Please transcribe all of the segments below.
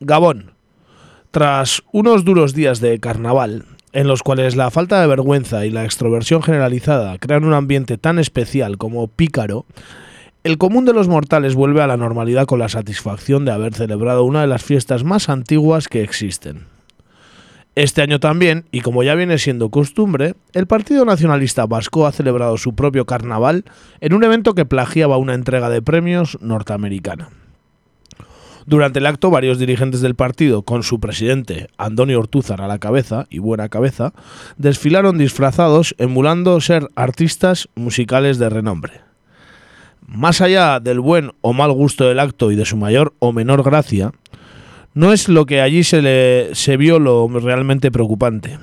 Gabón. Tras unos duros días de carnaval, en los cuales la falta de vergüenza y la extroversión generalizada crean un ambiente tan especial como pícaro, el común de los mortales vuelve a la normalidad con la satisfacción de haber celebrado una de las fiestas más antiguas que existen. Este año también, y como ya viene siendo costumbre, el Partido Nacionalista Vasco ha celebrado su propio carnaval en un evento que plagiaba una entrega de premios norteamericana. Durante el acto, varios dirigentes del partido, con su presidente, Antonio Ortúzar, a la cabeza, y buena cabeza, desfilaron disfrazados emulando ser artistas musicales de renombre. Más allá del buen o mal gusto del acto y de su mayor o menor gracia, no es lo que allí se, le, se vio lo realmente preocupante.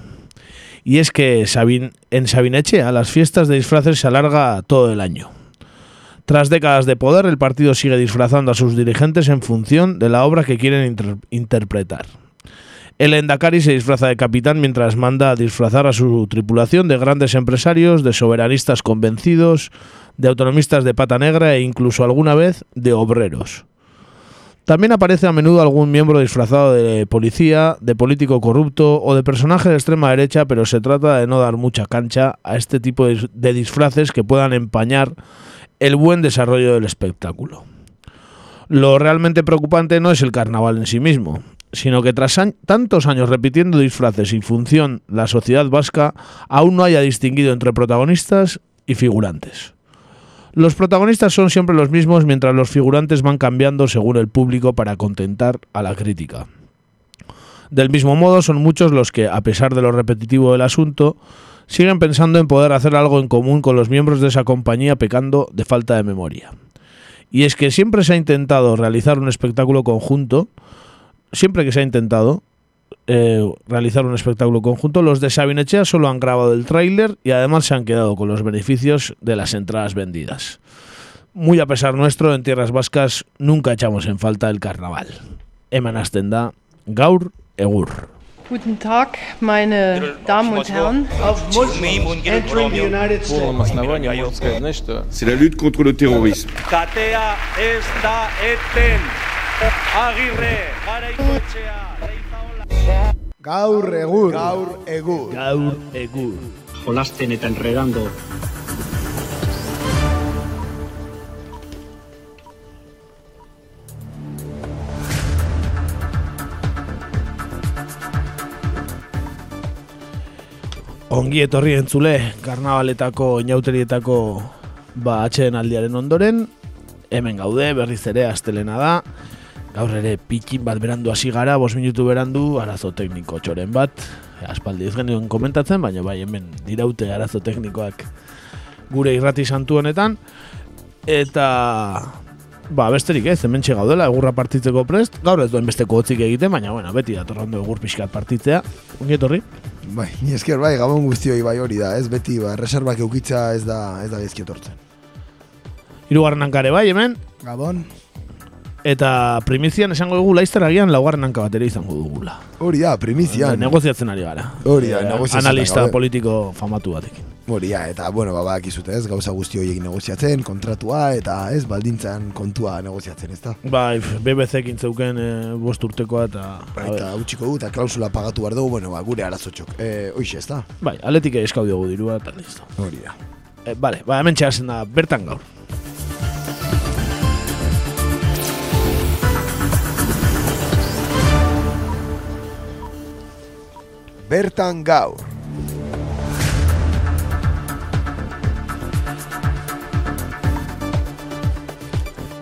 Y es que Sabin, en Sabinechea las fiestas de disfraces se alarga todo el año. Tras décadas de poder, el partido sigue disfrazando a sus dirigentes en función de la obra que quieren inter interpretar. El Endacari se disfraza de capitán mientras manda a disfrazar a su tripulación de grandes empresarios, de soberanistas convencidos, de autonomistas de pata negra e incluso alguna vez de obreros. También aparece a menudo algún miembro disfrazado de policía, de político corrupto o de personaje de extrema derecha, pero se trata de no dar mucha cancha a este tipo de disfraces que puedan empañar el buen desarrollo del espectáculo. Lo realmente preocupante no es el carnaval en sí mismo, sino que tras tantos años repitiendo disfraces y función, la sociedad vasca aún no haya distinguido entre protagonistas y figurantes. Los protagonistas son siempre los mismos mientras los figurantes van cambiando según el público para contentar a la crítica. Del mismo modo, son muchos los que, a pesar de lo repetitivo del asunto, siguen pensando en poder hacer algo en común con los miembros de esa compañía pecando de falta de memoria. Y es que siempre se ha intentado realizar un espectáculo conjunto, siempre que se ha intentado eh, realizar un espectáculo conjunto, los de Sabinechea solo han grabado el tráiler y además se han quedado con los beneficios de las entradas vendidas. Muy a pesar nuestro, en tierras vascas nunca echamos en falta el carnaval. Emanazten da, gaur egur. Guten Tag, meine Damen und Herren. Полном основании можно сказать, знаешь что? C'est la lutte contre le terrorisme. Katea ez da eten. Agirre, garaikoetxea, leizaola. Gaur egur. Gaur egur. Gaur egur. jolasten eta enredando Ongi etorri entzule, karnabaletako, inauterietako ba, atxeden aldiaren ondoren, hemen gaude, berriz ere, astelena da, gaur ere pikin bat berandu hasi gara, bos minutu berandu, arazo tekniko txoren bat, aspaldi ez genuen komentatzen, baina bai hemen diraute arazo teknikoak gure irrati santu honetan, eta ba, besterik ez, hemen gaudela, egurra partitzeko prest, gaur ez duen besteko hotzik egiten, baina bueno, beti datorrando egur pixkat partitzea, ongi etorri. Bai, ni esker bai, gabon guztioi bai hori da, ez beti, ba, reservak eukitza ez da, ez da gezki etortzen. Hirugarren hankare bai hemen, Gabon. eta primizian esango dugu laizter agian laugarren hanka batera izango dugula. Hori da, primizian. Negoziatzen ari gara. Hori da, Eh, negoziatzen Analista gaude. politiko famatu batekin. Hori da, eta, bueno, ba, bakizute ez, gauza guzti horiek negoziatzen, kontratua, eta ez, baldintzan kontua negoziatzen, ez da? Bai, BBC-ekin zeuken e, bost urtekoa eta... a Eta utxiko du, eta klausula pagatu behar dugu, bueno, ba, gure arazotxok. E, hoxe, ez da? bai, aletik eskau diogu dirua eta listo. Hori da. E, bale, ba, hemen txasen da, bertan gaur. Bertan gaur.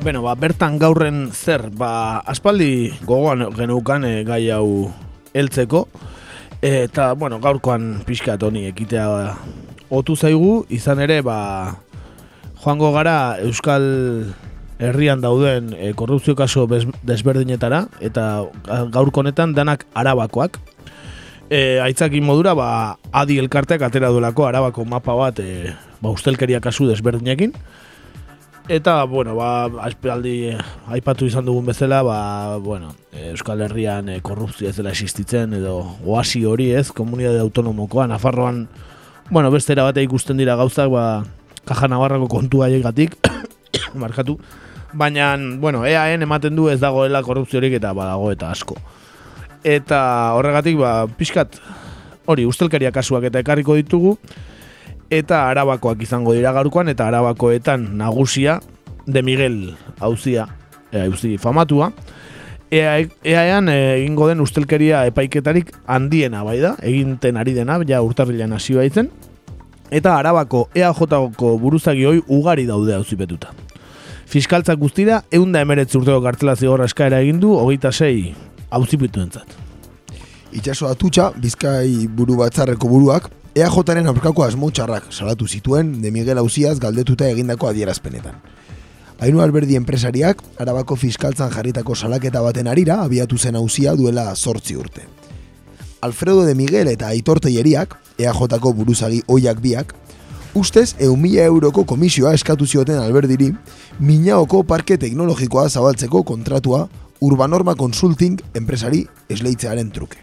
Beno, ba, bertan gaurren zer, ba, aspaldi gogoan geneukan e, gai hau heltzeko, eta, bueno, gaurkoan pixkat honi ekitea otu zaigu, izan ere, ba, joango gara Euskal herrian dauden e, korrupzio kaso desberdinetara, eta ga- gaurko honetan danak arabakoak. E, aitzakin modura, ba, adi elkarteak atera duelako arabako mapa bat, e, ba, ustelkeria kasu desberdinekin, Eta, bueno, ba, aspaldi eh, aipatu izan dugun bezala, ba, bueno, eh, Euskal Herrian eh, korrupzioa ez dela existitzen, edo oasi hori ez, komunidade autonomokoa, Nafarroan, bueno, beste era bate ikusten dira gauzak, ba, Kaja Navarrako kontua haiekatik, markatu, Baina, bueno, EAN ematen du ez dagoela korrupziorik eta badago eta asko. Eta horregatik, ba, pixkat, hori, ustelkeria kasuak eta ekarriko ditugu, eta arabakoak izango dira gaurkoan, eta arabakoetan nagusia, de Miguel hauzia, e, hauzi famatua, Ea, eh, egingo den ustelkeria epaiketarik handiena bai da, eginten ari dena, ja urtarrilan hasi baitzen, eta arabako EAJ-ko buruzagi hoi ugari daude auzipetuta. Fiskaltzak guztira, eunda emeretzi urteko kartela zigorra eskaera egin du, hogeita sei auzipetu entzat. Itxaso atutxa, bizkai buru batzarreko buruak, EAJaren aurkako asmo txarrak salatu zituen de Miguel Auziaz galdetuta egindako adierazpenetan. Ainu alberdi enpresariak, arabako fiskaltzan jarritako salaketa baten arira, abiatu zen hauzia duela sortzi urte. Alfredo de Miguel eta Aitor Teieriak, EAJ-ko buruzagi oiak biak, ustez eun mila euroko komisioa eskatu zioten alberdiri, Minaoko parke teknologikoa zabaltzeko kontratua Urbanorma Consulting enpresari esleitzearen truke.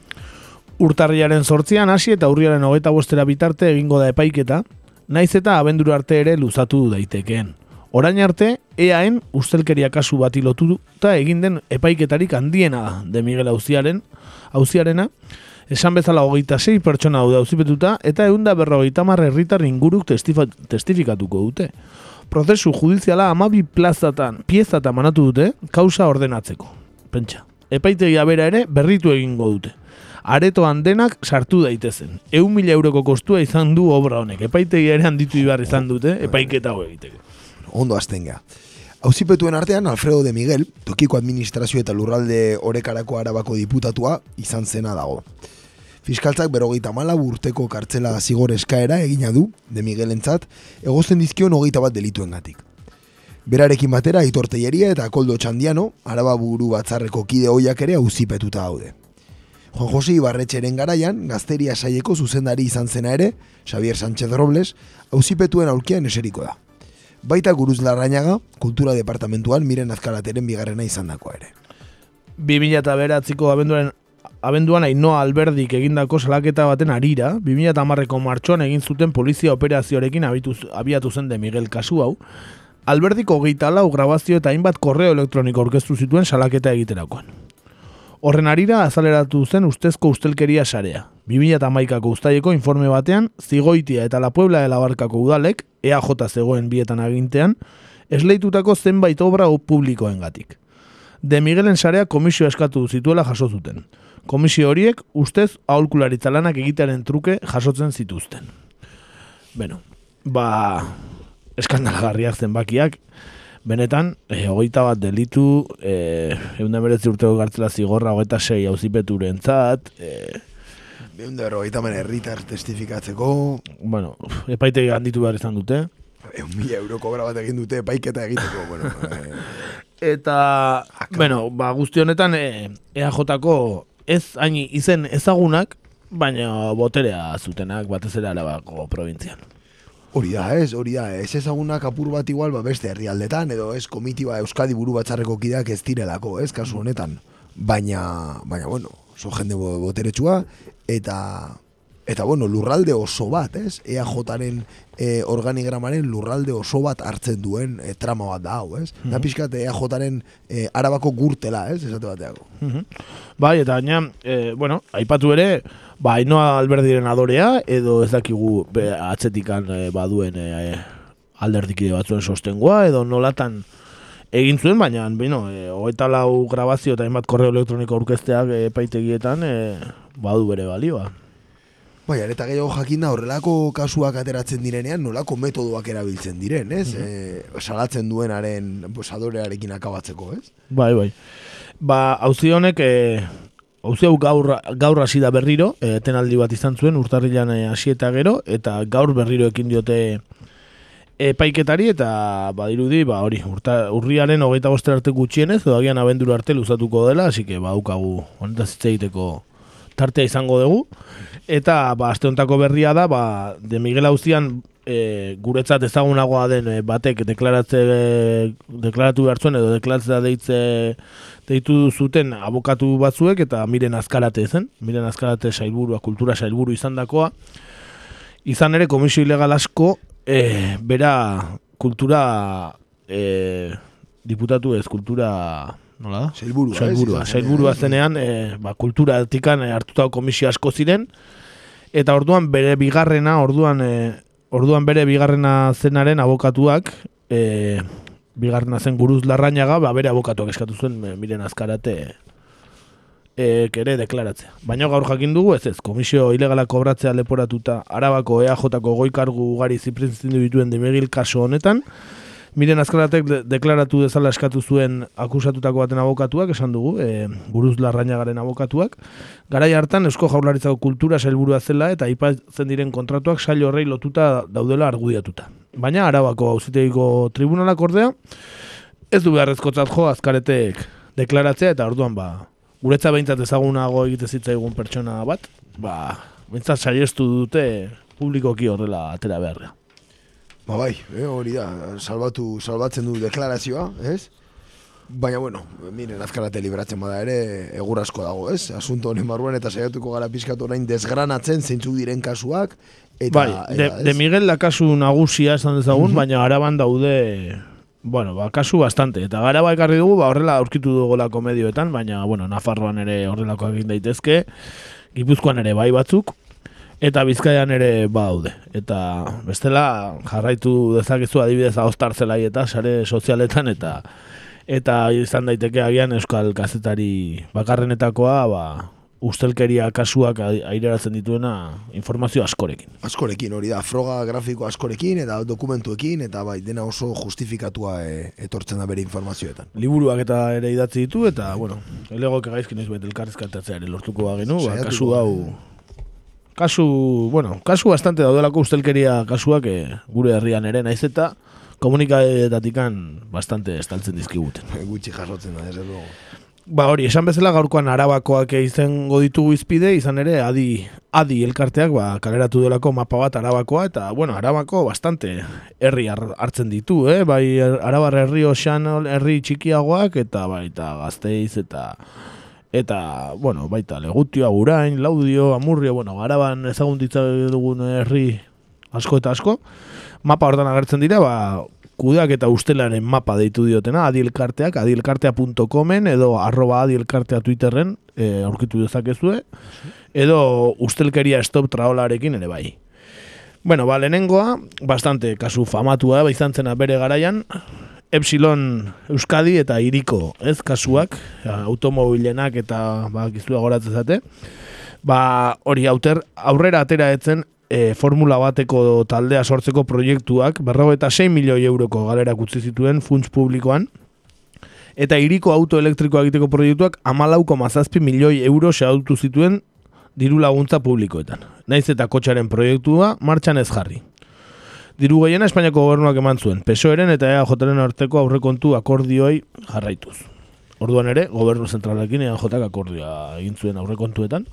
Urtarriaren sortzian hasi eta urriaren hogeita bostera bitarte egingo da epaiketa, naiz eta abenduru arte ere luzatu daitekeen. Orain arte, EAen ustelkeria kasu bati lotuta egin den epaiketarik handiena da de Miguel Auziaren, Auziarena, esan bezala hogeita sei pertsona daude auzipetuta eta eunda berrogeita marre herritar inguruk testifa, testifikatuko dute. Prozesu judiziala amabi plazatan, piezatan manatu dute, kausa ordenatzeko. Pentsa, epaitegia bera ere berritu egingo dute. Aretoan denak sartu daitezen. Eun mila euroko kostua izan du obra honek. Epaitegia ere handitu ibar izan dute, epaiketa hau egiteko ondo azten geha. Hauzipetuen artean, Alfredo de Miguel, tokiko administrazio eta lurralde orekarako arabako diputatua, izan zena dago. Fiskaltzak berogeita mala urteko kartzela zigor eskaera egina du, de Miguel entzat, egozten dizkion hogeita bat delituen gatik. Berarekin batera, itorteieria eta koldo txandiano, araba buru batzarreko kide hoiak ere hauzipetuta daude. Juan Jose Ibarretxeren garaian, gazteria saieko zuzendari izan zena ere, Xavier Sánchez Robles, hauzipetuen aurkian eseriko da. Baita guruz larrainaga, kultura departamentuan miren azkalateren bigarrena izan dakoa ere. 2000 eta beratziko abenduaren abenduan ainoa alberdik egindako salaketa baten arira, 2000 eta marreko martxoan egin zuten polizia operazioarekin abituz, abiatu zen de Miguel kasu hau, alberdiko geita grabazio eta hainbat korreo elektroniko orkestu zituen salaketa egiterakoan. Horren arira azaleratu zen ustezko ustelkeria sarea. 2008ko ustaieko informe batean, Zigoitia eta La Puebla de la Barkako udalek, EAJ zegoen bietan agintean, esleitutako zenbait obra publikoen gatik. De Miguelen sarea komisio eskatu zituela jaso zuten. Komisio horiek ustez aholkularitza lanak egitearen truke jasotzen zituzten. Beno, ba, eskandalagarriak zenbakiak, benetan, e, hogeita bat delitu, e, egun urteko gartzela zigorra, hogeita sei hauzipeturen zat, e, Egun da berrogeita herritar testifikatzeko. Bueno, epaite handitu behar izan dute. Egun mila euro kobra bat egin dute epaiketa egiteko. bueno, eh. Eta, Aka. bueno, ba, guzti honetan e, EAJ-ko ez hain izen ezagunak, baina boterea zutenak batez ere arabako provintzian. Hori da, ez, hori da, ez ezagunak apur bat igual, ba, beste herrialdetan, edo ez komitiba Euskadi buru batzarreko kideak ez direlako, ez, kasu honetan. Baina, baina, bueno, so jende boteretsua, eta eta bueno, lurralde oso bat, ez? EAJaren e, organigramaren lurralde oso bat hartzen duen e, trama bat da hau, ez? Mm -hmm. Da pixkat EAJaren e, arabako gurtela, ez? Esate bateako. Mm Bai, eta baina, e, bueno, aipatu ere, ba, inoa alberdiren adorea, edo ez dakigu be, atzetikan e, baduen e, alderdikide batzuen sostengoa, edo nolatan egin zuen, baina, bino, e, hogeita lau grabazio eta hainbat korreo elektroniko aurkezteak e, paitegietan, e, badu bere balioa. Bai, eta gehiago jakinda horrelako kasuak ateratzen direnean, nolako metodoak erabiltzen diren, ez? Mm -hmm. salatzen duenaren pues, adorearekin akabatzeko, ez? Bai, bai. Ba, hauzi honek, e, hau gaur, gaur hasi da berriro, e, tenaldi bat izan zuen, urtarrilan hasi eta gero, eta gaur berriro ekin diote epaiketari eta badirudi ba hori urta, urriaren hogeita boster arte gutxienez edo agian abendura arte luzatuko dela hasi que baukagu honetaz hitz egiteko tartea izango dugu. Eta ba hontako berria da ba de Miguel Auzian e, guretzat ezagunagoa den e, batek deklaratze deklaratu hartzuen edo deklaratzea deitze deitu zuten abokatu batzuek eta miren azkarate zen miren azkarate sailburua kultura sailburu izandakoa izan ere komisio ilegal asko e, bera kultura e, diputatu ez kultura nola da? Sailburua? Sailburua, sailburua eh? zenean, e, ba, kultura etikan e, hartutako komisio asko ziren, eta orduan bere bigarrena, orduan, e, orduan bere bigarrena zenaren abokatuak, e, bigarrena zen guruz larrainaga, ba, bere abokatuak eskatu zuen miren azkarate e, ere deklaratzea. Baina gaur jakin dugu, ez ez, komisio ilegala kobratzea leporatuta Arabako EAJ-ko goikargu ugari ziprintzen dituen demegil kaso honetan, Miren azkaratek de deklaratu dezala eskatu zuen akusatutako baten abokatuak, esan dugu, e, buruz larrainagaren abokatuak. Garai hartan Eusko Jaurlaritzako kultura sailburua zela eta aipatzen diren kontratuak sail horrei lotuta daudela argudiatuta. Baina Arabako auzitegiko tribunalak ordea, ez du beharrezkotzat jo azkaretek deklaratzea eta orduan ba, guretza behintzat ezagunago egite zitzaigun pertsona bat, ba, behintzat saiestu dute publikoki horrela atera beharra. Ba bai, eh, hori da, salbatu, salbatzen du deklarazioa, ez? Baina, bueno, miren, azkarate libratzen bada ere, egur asko dago, ez? Asunto honen barruan eta saiatuko gara pizkatu orain desgranatzen zeintzuk diren kasuak. Eta, bai, de, eta, de Miguel da kasu nagusia esan dezagun, baina araban daude, bueno, ba, kasu bastante. Eta gara ba ekarri dugu, ba, horrela aurkitu dugolako medioetan, baina, bueno, Nafarroan ere horrelako egin daitezke, Gipuzkoan ere bai batzuk, eta Bizkaian ere badaude. Eta bestela jarraitu dezakezu adibidez ahostar zelai eta sare sozialetan eta eta izan daiteke agian euskal kazetari bakarrenetakoa ba, ustelkeria kasuak ai- aireratzen dituena informazio askorekin. askorekin hori da, froga grafiko askorekin eta dokumentuekin eta bai, dena oso justifikatua e, etortzen da bere informazioetan. Liburuak eta ere idatzi ditu eta bueno, elegoke gaizkin ez bet elkarrizkatatzea ere lortuko bagenu, ba, kasu hau. Kasu, bueno, kasu bastante daudelako ustelkeria kasuak eh, gure herrian ere naiz eta komunikadetatikan bastante estaltzen dizkiguten. Gutxi jasotzen da, desde luego. Ba hori, esan bezala gaurkoan arabakoak izango ditugu izpide, izan ere adi, adi elkarteak ba, kaleratu delako mapa bat arabakoa, eta bueno, arabako bastante herri har- hartzen ditu, eh? bai arabar herri osan herri txikiagoak, eta baita gazteiz, eta eta, bueno, baita legutioa, urain, laudio, amurrio, bueno, araban ezagun ditza dugun herri asko eta asko, mapa hortan agertzen dira, ba, kudeak eta ustelaren mapa deitu diotena, adielkarteak, adielkartea.comen edo arroba adielkartea Twitterren e, aurkitu dezakezue, edo ustelkeria stop traolarekin ere bai. Bueno, ba, lehenengoa, bastante kasu famatua, ba, izan zena bere garaian, Epsilon Euskadi eta Iriko, ez, kasuak, automobilenak eta, ba, giztua goratzen zate, ba, hori auter, aurrera atera etzen e, Formula bateko taldea sortzeko proiektuak, berrogeita 6 milioi euroko galerak utzi zituen funts publikoan, eta iriko auto elektrikoa egiteko proiektuak amalauko mazazpi milioi euro xautu zituen diru laguntza publikoetan. Naiz eta kotxaren proiektua martxan ez jarri. Diru gehiena Espainiako gobernuak eman zuen, PSOEren eta EAJren arteko aurrekontu akordioi jarraituz. Orduan ere, gobernu zentralekin EAJak akordioa egin zuen aurrekontuetan.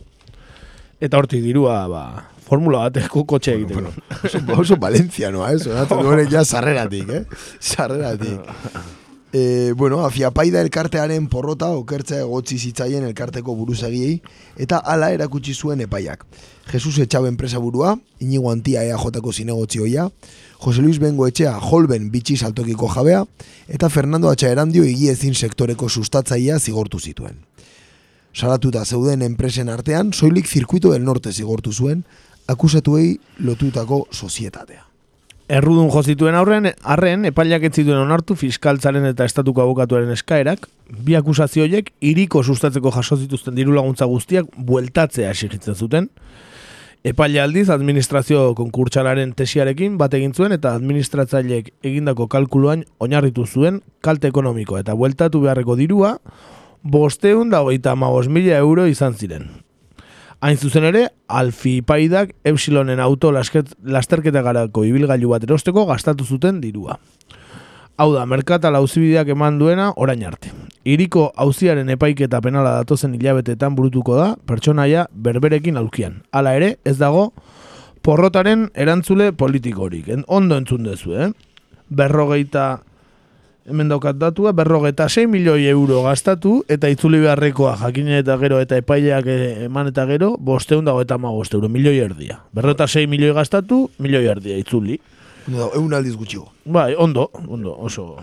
Eta hortik dirua, ba, formula bateko kotxe egiteko. Bueno, oso, oso valencianoa, eh? Sonatzen du hori ja sarreratik, eh? Sarreratik. E, bueno, afiapaida elkartearen porrota okertzea egotzi zitzaien elkarteko buruzagiei eta hala erakutsi zuen epaiak. Jesus Etxabe enpresa burua, Inigo Antia EAJ-ko zinegotzioia, Jose Luis Bengo Etxea Holben bitxi saltokiko jabea, eta Fernando Atxaerandio egiezin sektoreko sustatzaia zigortu zituen. Salatuta zeuden enpresen artean, soilik zirkuito del norte zigortu zuen, akusatuei lotutako sozietatea. Errudun jo zituen aurren, arren, epaileak ez zituen onartu fiskaltzaren eta estatuko abokatuaren eskaerak, bi akusazio horiek iriko sustatzeko jaso zituzten diru laguntza guztiak bueltatzea exigitzen zuten. Epaile aldiz, administrazio konkurtsalaren tesiarekin bat egin zuen eta administratzaileek egindako kalkuluan oinarritu zuen kalte ekonomikoa eta bueltatu beharreko dirua bosteun da hogeita mila euro izan ziren. Hain zuzen ere, Alfi Paidak Epsilonen auto lasket, lasterketa garako ibilgailu bat erosteko gastatu zuten dirua. Hau da, merkatal auzibideak eman duena orain arte. Iriko auziaren epaiketa penala datozen hilabetetan burutuko da, pertsonaia berberekin aulkian. Hala ere, ez dago porrotaren erantzule politikorik. Ondo entzun dezu, eh? Berrogeita, hemen daukat datua, berrogeita 6 milioi euro gastatu, eta itzuli beharrekoa jakinen eta gero, eta epaileak eh, eman eta gero, bosteun dago eta magoste euro, milioi erdia. Berrota 6 milioi gastatu, milioi erdia itzuli. No, eun aldiz gutxigo. Bai, ondo, ondo, oso.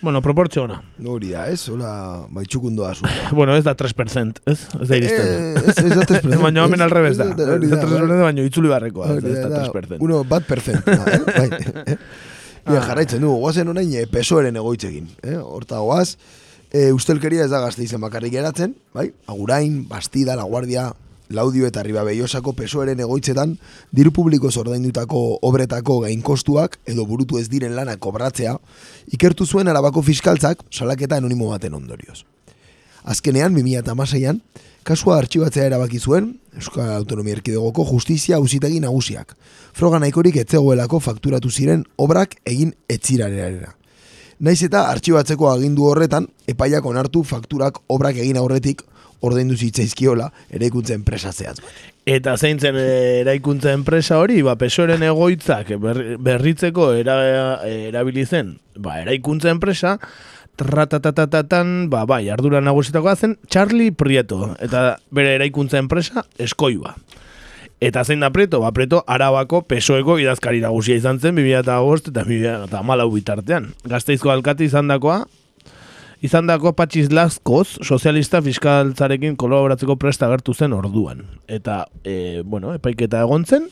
Bueno, proportzio ona. Hori da, ez? Hola, baitxukundoa zu. Bueno, ez da 3%, ez? Ez da iristen. Eh, ez, ez da 3%. Baina hemen al revés da. Ez da da, 3%, baina itzuli barrekoa. Ez da da, 3%. Uno bat percent. da, eh? Bai. Ah. Jarraitzen du, guazen orain eh, pesoeren egoitzekin. Eh? Horta goaz, eh, ustelkeria ez da gazte izen bakarrik geratzen, bai? Agurain, Bastida, La Guardia, Laudio eta Riba Beiosako pesoeren egoitzetan diru publikoz ordaindutako obretako gainkostuak edo burutu ez diren lanak kobratzea ikertu zuen arabako fiskaltzak salaketa anonimo baten ondorioz. Azkenean, 2006an, kasua artxibatzea erabaki zuen Euskal Autonomia Erkidegoko Justizia Auzitegi Nagusiak. Froga nahikorik etzegoelako fakturatu ziren obrak egin etzirarera. Naiz eta artxibatzeko agindu horretan, epaiak onartu fakturak obrak egin aurretik ordaindu zitzaizkiola eraikuntza enpresa zehatz bat. Eta zein zen eh, eraikuntza enpresa hori, ba, pesoren egoitzak berri- berritzeko era, erabili zen, ba, eraikuntza enpresa, tratatatatan, ba, bai, ardura nagusitakoa zen, Charlie Prieto, eta bere eraikuntza enpresa, eskoiba. Eta zein da Prieto? Ba, Prieto arabako pesoeko idazkari nagusia izan zen, 2005 eta 2004 bitartean. Gazteizko alkate izan dakoa, izan dako Patxiz Laskoz, sozialista fiskaltzarekin kolaboratzeko presta agertu zen orduan. Eta, e, bueno, epaiketa egon zen,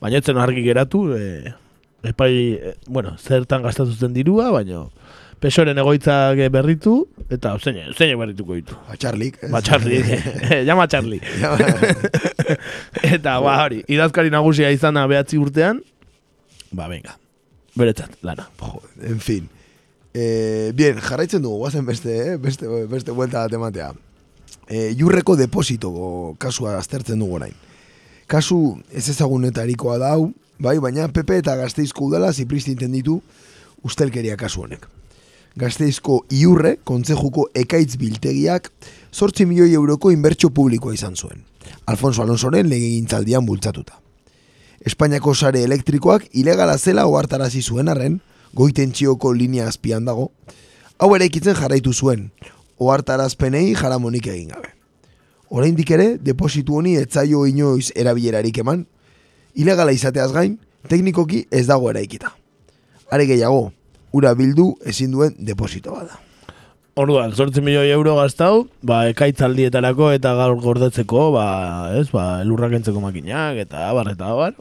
baina etzen argi geratu, e, epai, e, bueno, zertan gastatu zen dirua, baina pesoren egoitzak berritu, eta zein, zein berrituko ditu. Ba, Charlik, ez? Ba, Charlie, llama Charlie. eta, ba, hori, idazkari nagusia izana behatzi urtean, ba, venga, beretzat, lana. Jo, en fin. Eh, bien, jarraitzen dugu, guazen beste, eh? beste, beste vuelta bat ematea. Eh, jurreko deposito kasua aztertzen dugu orain. Kasu ez ezagunetarikoa da hau, bai, baina PP eta Gazteizko udala zipristinten ditu ustelkeria kasu honek. Gazteizko iurre, kontzejuko ekaitz biltegiak, sortzi milioi euroko inbertsio publikoa izan zuen. Alfonso Alonsoren legegintzaldian bultzatuta. Espainiako sare elektrikoak ilegala zela ohartarazi zuen arren, goitentzioko linea azpian dago, hau eraikitzen jarraitu zuen, ohartarazpenei jaramonik egin gabe. Oraindik ere, depositu honi etzaio inoiz erabilerarik eman, ilegala izateaz gain, teknikoki ez dago eraikita. Are gehiago, ura bildu ezin duen deposito bada. Orduan, sortzi milioi euro gaztau, ba, ekaitzaldietarako eta gaur gordetzeko, ba, ez, ba, elurrak entzeko makinak, eta abar, eta abar.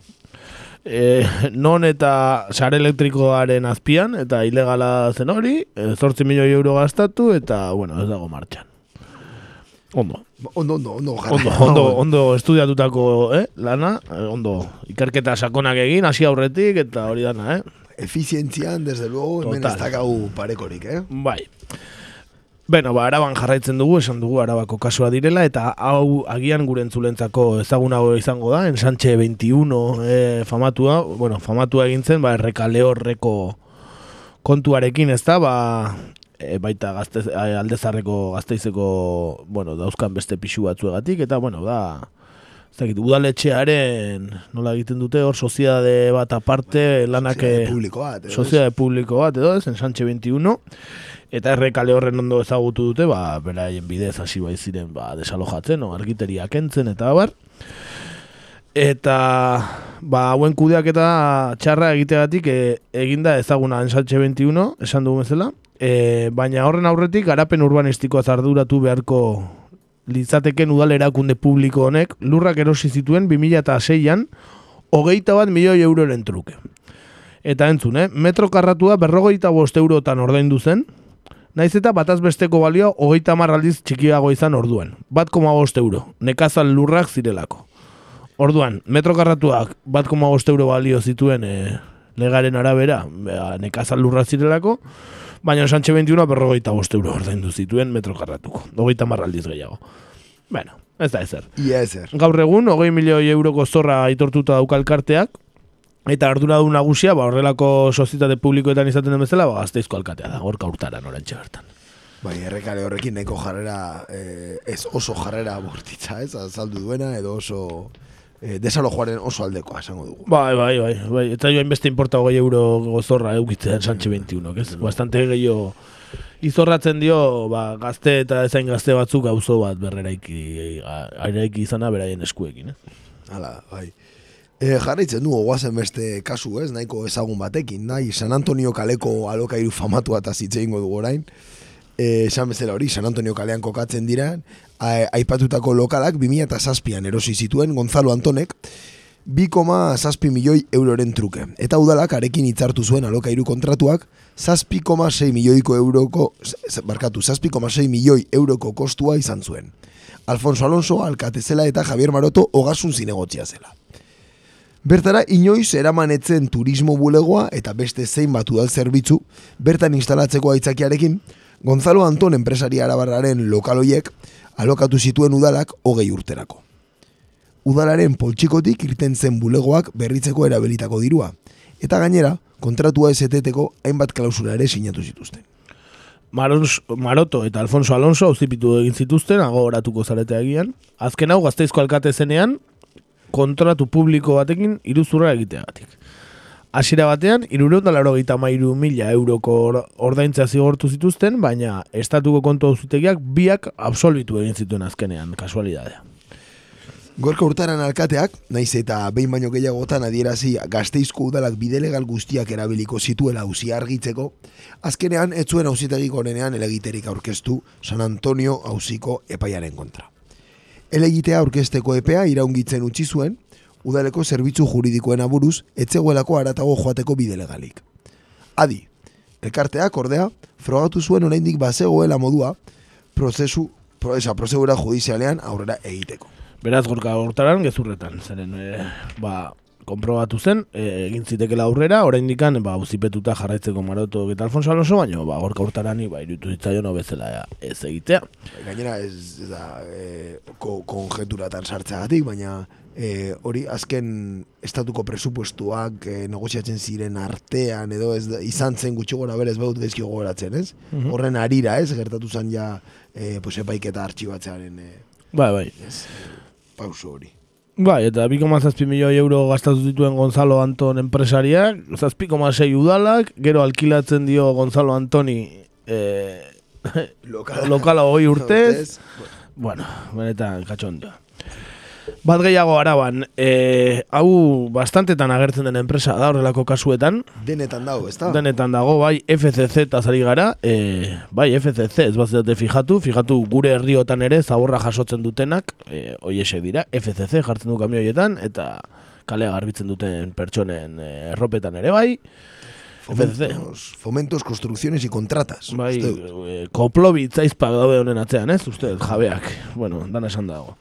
E, non eta sare elektrikoaren azpian, eta ilegala zen hori, e, sortzi milioi euro gastatu, eta, bueno, ez dago martxan. Ondo, Ondo, ondo, ondo, ondo, ondo, ondo estudiatutako, eh, lana, ondo, ikerketa sakonak egin, hasi aurretik, eta hori dana, eh. Efizientzian, desde luego, hemen ez dakau parekorik, eh? Bai. Beno, ba, araban jarraitzen dugu, esan dugu arabako kasua direla, eta hau agian gure entzulentzako ezagunago izango da, ensanche 21 e, famatua, bueno, famatua egin zen, ba, errekale horreko kontuarekin, ez da, ba, e, baita gazte, aldezarreko gazteizeko, bueno, dauzkan beste pixu batzuegatik, eta, bueno, da, ez dakit, udaletxearen, nola egiten dute, hor, soziedade bat aparte, lanak... Soziedade eh, publiko bat, edo? Soziedade publiko bat, edo ez, ensanche 21, eta errekale horren ondo ezagutu dute, ba, beraien bidez hasi bai ziren, ba, desalojatzen, o, argiteria kentzen, eta abar. Eta, ba, hauen kudeak eta txarra egiteagatik e, eginda ezaguna ensaltxe 21, esan dugu bezala, e, baina horren aurretik garapen urbanistikoa zarduratu beharko litzateken udal erakunde publiko honek lurrak erosi zituen 2006an hogeita bat milioi euroren truke. Eta entzun, eh? metro karratua berrogeita bost eurotan ordaindu zen, naiz eta bataz besteko balioa hogeita hamar aldiz txikiago izan orduan. Bat koma bost euro, nekazal lurrak zirelako. Orduan, metro karratuak bat koma bost euro balio zituen eh, legaren arabera, bea, nekazal lurrak zirelako, baina Sánchez 21 berrogeita bost euro ordaindu zituen metro karratuko. Hogeita hamar aldiz gehiago. Bueno, ez da ezer. Ia ezer. Gaur egun, hogei milioi euroko zorra aitortuta dauka elkarteak, eta arduradun nagusia, ba, horrelako sozietate publikoetan izaten den bezala, ba, gazteizko alkatea da, gorka urtaran orantxe bertan. Bai, errekale horrekin nahiko jarrera, eh, ez oso jarrera bortitza, ez, azaldu duena, edo oso eh, desalojoaren oso aldekoa, esango dugu. Bai, bai, bai, bai. Eta joan beste importa hogei euro gozorra eukitzen Sánchez 21, ez? Bastante gehiago izorratzen dio, ba, gazte eta ezain gazte batzuk auzo bat berreraiki, eraiki izana beraien eskuekin, eh? Hala, bai. E, jarraitzen du, oazen beste kasu ez, nahiko ezagun batekin, nahi, San Antonio kaleko alokairu famatua eta zitzein dugu orain. E, esan bezala hori, San Antonio kalean kokatzen dira, aipatutako lokalak 2007an erosi zituen Gonzalo Antonek, 2,6 milioi euroren truke. Eta udalak arekin hitzartu zuen alokairu kontratuak, 6,6 milioiko euroko, barkatu, 6,6 milioi euroko kostua izan zuen. Alfonso Alonso, alkate zela eta Javier Maroto ogasun zinegotzia zela. Bertara inoiz eramanetzen turismo bulegoa eta beste zein bat udal zerbitzu, bertan instalatzeko aitzakiarekin, Gonzalo Anton enpresari arabarraren lokaloiek alokatu zituen udalak hogei urterako. Udalaren poltsikotik irten zen bulegoak berritzeko erabilitako dirua, eta gainera, kontratua ezeteteko hainbat klausula ere sinatu zituzten. Marons, Maroto eta Alfonso Alonso auzipitu egin zituzten, agoratuko zarete agian. Azken hau, gazteizko alkate zenean, kontratu publiko batekin iruzurra egiteagatik. Hasiera batean, irureun da laro mairu mila euroko or- ordaintzea zigortu zituzten, baina estatuko kontu auzitegiak biak absolbitu egin zituen azkenean, kasualidadea. Gorka urtaran alkateak, naiz eta behin baino gehiagotan adierazi gazteizko udalak bidelegal guztiak erabiliko zituela auzi argitzeko, azkenean ez zuen auzitegik honenean elegiterik aurkeztu San Antonio auziko epaiaren kontra. Elegitea aurkezteko epea iraungitzen utzi zuen, udaleko zerbitzu juridikoen aburuz, etzegoelako aratago joateko bidelegalik. Adi, elkarteak ordea, frogatu zuen oraindik bazegoela modua, prozesu, pro, esa, prozedura judizialean aurrera egiteko. Beraz, gorka hortaran, gezurretan, zeren, e, ba, konprobatu zen, e, egin zitekela aurrera, oraindikan ba, uzipetuta jarraitzeko maroto eta Alfonso Alonso, baina ba, gorka hortarani, ba, irutu zitzaion bezala ez egitea. Gainera ez da e, ko, konjeturatan sartzeagatik, baina e, hori azken estatuko presupuestuak e, negoziatzen ziren artean edo ez da, izan zen gutxi gora berez behut gezki gogoratzen, ez? Horren arira, ez? Gertatu zen ja e, pues, epaiketa artxibatzearen e, Bai, bai. pauso hori. Bai, eta 2,6 milioi euro gastatu dituen Gonzalo Anton enpresariak, 7,6 udalak, gero alkilatzen dio Gonzalo Antoni eh, Lokala, lokala hogei urtez, bueno, benetan katxondoa. Bat gehiago araban, eh, hau bastantetan agertzen den enpresa da horrelako kasuetan, Denetan dago, ez da? denetan dago, bai, FCC eta zari gara, e, bai, FCC, ez bazate fijatu, fijatu gure herriotan ere zaborra jasotzen dutenak, e, oiesek dira, FCC jartzen du kamioietan, eta kalea garbitzen duten pertsonen e, erropetan ere bai. Fomentos, fomentos, construcciones y contratas. Bai, e, koplobit zaizpak daude honen atzean, ez, uste, jabeak, bueno, dan esan dago.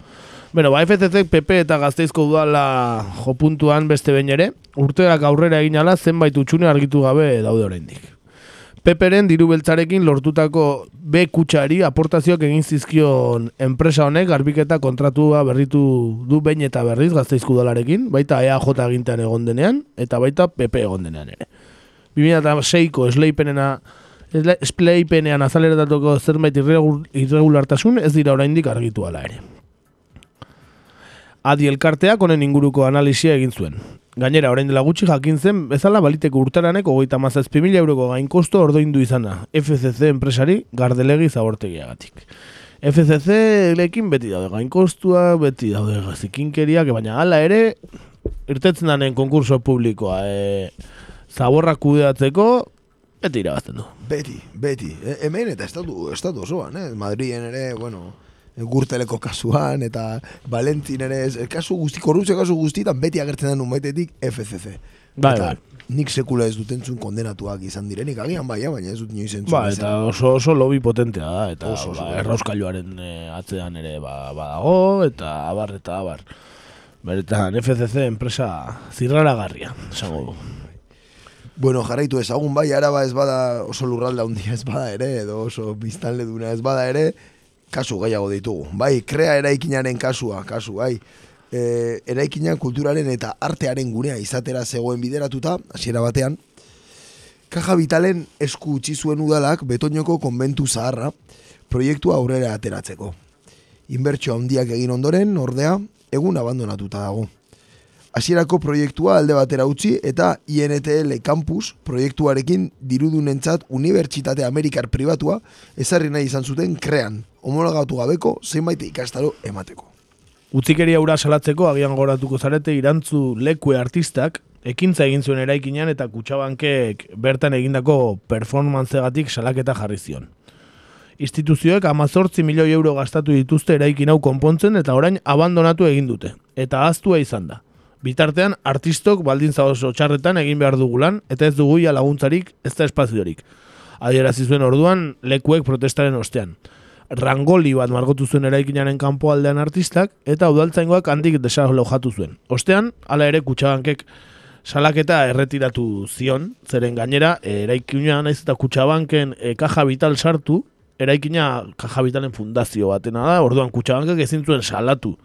Bueno, ba, FCC, PP eta Gazteizko udala jopuntuan beste behin ere, urteak aurrera egin ala zenbait utxune argitu gabe daude oraindik. Peperen diru beltzarekin lortutako B kutsari aportazioak egin zizkion enpresa honek garbiketa kontratua berritu du behin eta berriz Gazteizko udalarekin, baita EAJ agintean egon denean, eta baita PP egon denean ere. 2006ko esleipenena esle- espleipenean azaleratatuko zerbait irregu- irregulartasun ez dira oraindik argitu ala ere. Adi elkarteak honen inguruko analisia egin zuen. Gainera, orain dela gutxi jakin zen bezala baliteko urteranek hogeita mazazpi mila euroko gainkosto ordoindu izana FCC enpresari gardelegi zabortegiagatik. FCC lekin beti daude gainkostua, beti daude zikinkeriak, baina hala ere, irtetzen danen konkurso publikoa e, zaborra kudeatzeko, beti irabazten du. Beti, beti. E, hemen eta estatu, estatu osoan, eh? Madrien ere, bueno, gurteleko kasuan, eta Valentin ere, kasu guzti, korrupzio kasu guztietan beti agertzen den unbaitetik FCC. Bai, eta bai. nik sekula ez dut entzun kondenatuak izan direnik, agian bai, baina ez dut inoiz entzun. Ba, eta oso oso lobby potentea da, eta Oso, oso, ba, errauskailuaren eh, atzean ere ba, badago, eta abar eta abar. Beretan, FCC enpresa zirraragarria, esango du. Bueno, jarraitu ezagun bai, araba ez bada oso lurralda handia ez bada ere, edo oso biztanle duna ez bada ere, kasu gehiago ditugu. Bai, krea eraikinaren kasua, kasu, bai. E, eraikina kulturaren eta artearen gunea izatera zegoen bideratuta, hasiera batean, Kaja Vitalen esku utzi zuen udalak Betoñoko konbentu zaharra proiektua aurrera ateratzeko. Inbertsio handiak egin ondoren, ordea, egun abandonatuta dago. Hasierako proiektua alde batera utzi eta INTL Campus proiektuarekin dirudunentzat Unibertsitate Amerikar pribatua ezarri nahi izan zuten krean, homologatu gabeko zenbait ikastaro emateko. Utzikeria ura salatzeko agian goratuko zarete irantzu lekue artistak ekintza egin zuen eraikinean eta kutsabankek bertan egindako performantzegatik salaketa jarri zion. Instituzioek amazortzi milioi euro gastatu dituzte eraikin hau konpontzen eta orain abandonatu egin dute. Eta aztua izan da. Bitartean, artistok baldintza oso txarretan egin behar dugulan eta ez dugu ia laguntzarik ez da espaziorik. Adierazi zuen orduan lekuek protestaren ostean. Rangoli bat margotu zuen eraikinaren kanpoaldean artistak eta udaltzaingoak handik desalojatu zuen. Ostean, hala ere kutsabankek salaketa erretiratu zion, zeren gainera, eh, eraikina naiz eta kutsabanken e, kaja vital sartu, eraikina kaja vitalen fundazio batena da, orduan kutsabankek ezin zuen salatu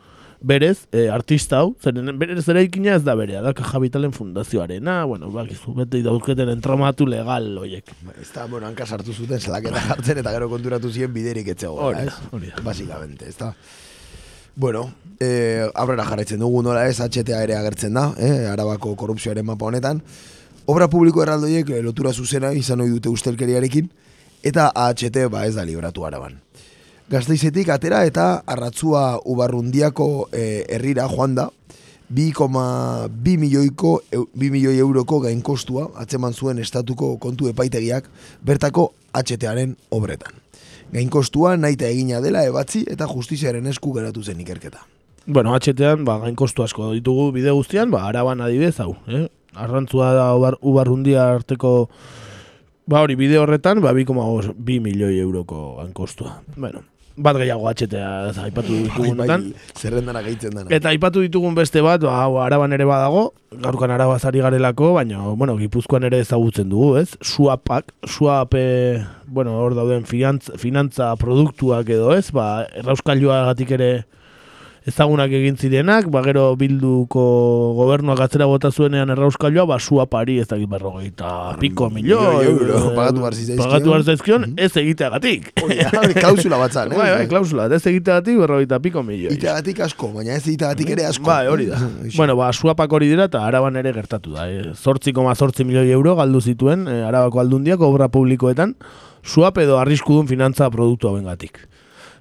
berez, e, artista hau, zeren berez eraikina ez da berea, da kaja fundazioarena, bueno, bakizu, bete dauzketen entramatu legal, oiek. Ez da, bueno, hanka sartu zuten salaketa jartzen eta gero konturatu ziren biderik etxego. Hori da, hori da. Basikamente, ez da. Bueno, eh, aurrera jarraitzen dugu nola ez, HTA ere agertzen da, eh, arabako korrupzioaren mapa honetan. Obra publiko erraldoiek eh, lotura zuzena izan ohi dute ustelkeriarekin, eta AHT ba ez da libratu araban. Gazteizetik atera eta arratzua ubarrundiako eh, herrira joan da, 2,2 milioiko, eu- 2 milioi euroko gainkostua atzeman zuen estatuko kontu epaitegiak bertako HTaren obretan. Gainkostua naita egina dela ebatzi eta justiziaren esku geratu zen ikerketa. Bueno, HT-an, ba, gain kostu asko ditugu bide guztian, ba, araban adibidez hau, eh? Arrantzua da ubar, ubarrundia arteko, ba, hori bide horretan, ba, 2,2 milioi euroko gain kostua. Bueno, bat gehiago HT-a aipatu ditugunetan. Bai, zerrendana gehitzen dana. Eta aipatu ditugun beste bat, ba, hau araban ere badago, gaurkan arabazari garelako, baina, bueno, gipuzkoan ere ezagutzen dugu, ez? Suapak, suap, eh, bueno, hor dauden finantza, finantza produktuak edo, ez? Ba, errauskailuagatik ere ezagunak egin zirenak, ba, gero bilduko gobernuak atzera bota zuenean errauskailua, ba, suapari ez dakit berrogeita piko milio, milioi euro pagatu behar zitzaizkion. pagatu behar zaizkion, ez egiteagatik. Da, hori klausula batzan, eh? Bai, bai, klausula, ez egiteagatik berrogeita piko milio. Iteagatik asko, baina ez iteagatik ere asko. Bai, hori da. Eixe. bueno, ba, suapak hori dira eta araban ere gertatu da. E, 8,8 milioi euro galdu zituen e, arabako aldundiak obra publikoetan suap edo arriskudun finantza produktu hauengatik.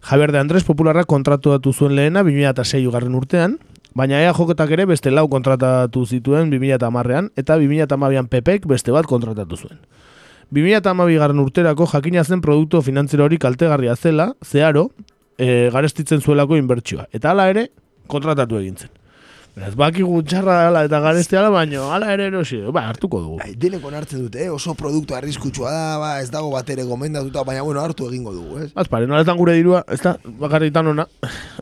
Javier de Andrés popularrak kontratatu zuen lehena 2006 garren urtean, baina ea joketak ere beste lau kontratatu zituen 2010an eta 2012an PPek beste bat kontratatu zuen. 2012 garren urterako jakina zen produktu finantzero hori kaltegarria zela, zeharo, e, garestitzen zuelako inbertsioa. Eta hala ere, kontratatu egin zen. Beraz, bakigu txarra dela eta garestea baino, hala ere erosi, ba, hartuko dugu. Ai, deneko hartzen dute, eh? oso produktu arriskutsua da, ba, ez dago bat ere gomendatuta, baina bueno, hartu egingo dugu, ez? Azpare, noletan gure dirua, ez da, bakarritan ona.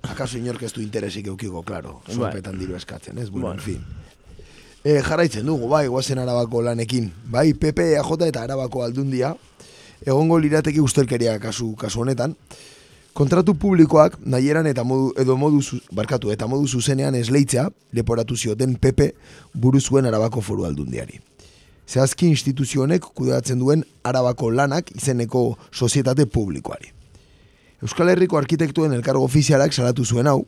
Akaso inork ez du interesik eukiko, klaro, Bai. sorpetan diru eskatzen, ez? Bueno, Bueno. en fin. E, jarraitzen dugu, bai, guazen arabako lanekin. Bai, PP, AJ eta arabako aldundia, egongo lirateke ustelkeria kasu, kasu honetan, kontratu publikoak nahieran eta modu, edo modu, barkatu, eta modu zuzenean esleitzea, leporatu zioten PP buru zuen arabako foru aldundiari. Zehazki instituzio honek kudeatzen duen arabako lanak izeneko sozietate publikoari. Euskal Herriko arkitektuen elkargo ofizialak salatu zuen hau,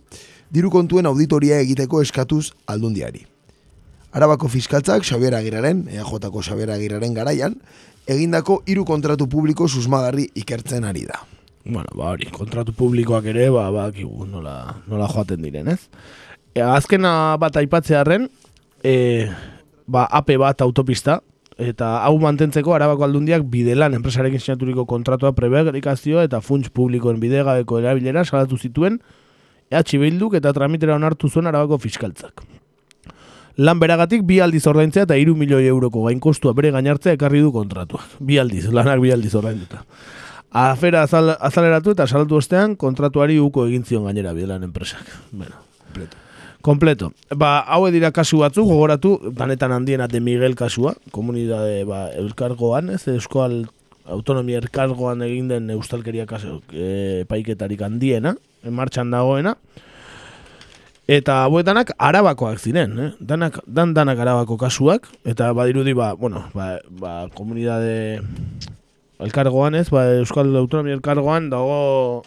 diru kontuen auditoria egiteko eskatuz aldundiari. Arabako fiskaltzak Xabier Agiraren, EAJko Xabier Agiraren garaian, egindako hiru kontratu publiko susmagarri ikertzen ari da. Bueno, ba hori, kontratu publikoak ere, ba, bakigu nola, nola joaten diren, ez? E, azkena bat aipatzearen, e, ba, AP bat autopista, eta hau mantentzeko arabako aldundiak bidelan enpresarekin sinaturiko kontratua preberikazio eta funts publikoen bidegabeko erabilera salatu zituen EH Bilduk eta tramitera onartu zuen arabako fiskaltzak. Lan beragatik bi aldiz ordaintzea eta hiru milioi euroko gainkostua bere gainartzea ekarri du kontratuak. Bi aldiz, lanak bi aldiz ordainduta. Afera azal, azaleratu eta salatu ostean kontratuari uko egin zion gainera bidelan enpresak. Bueno, Completo. Kompleto. Ba, hau dira kasu batzuk, gogoratu, danetan handiena de Miguel kasua, komunidade ba, elkargoan, ez, Euskal Autonomia Elkargoan egin den eustalkeria kasu e, paiketarik handiena, en martxan dagoena, Eta hauetanak arabakoak ziren, eh? danak, dan danak arabako kasuak, eta badirudi ba, bueno, ba, ba, komunidade elkargoan ez, ba, Euskal Autonomia Elkargoan dago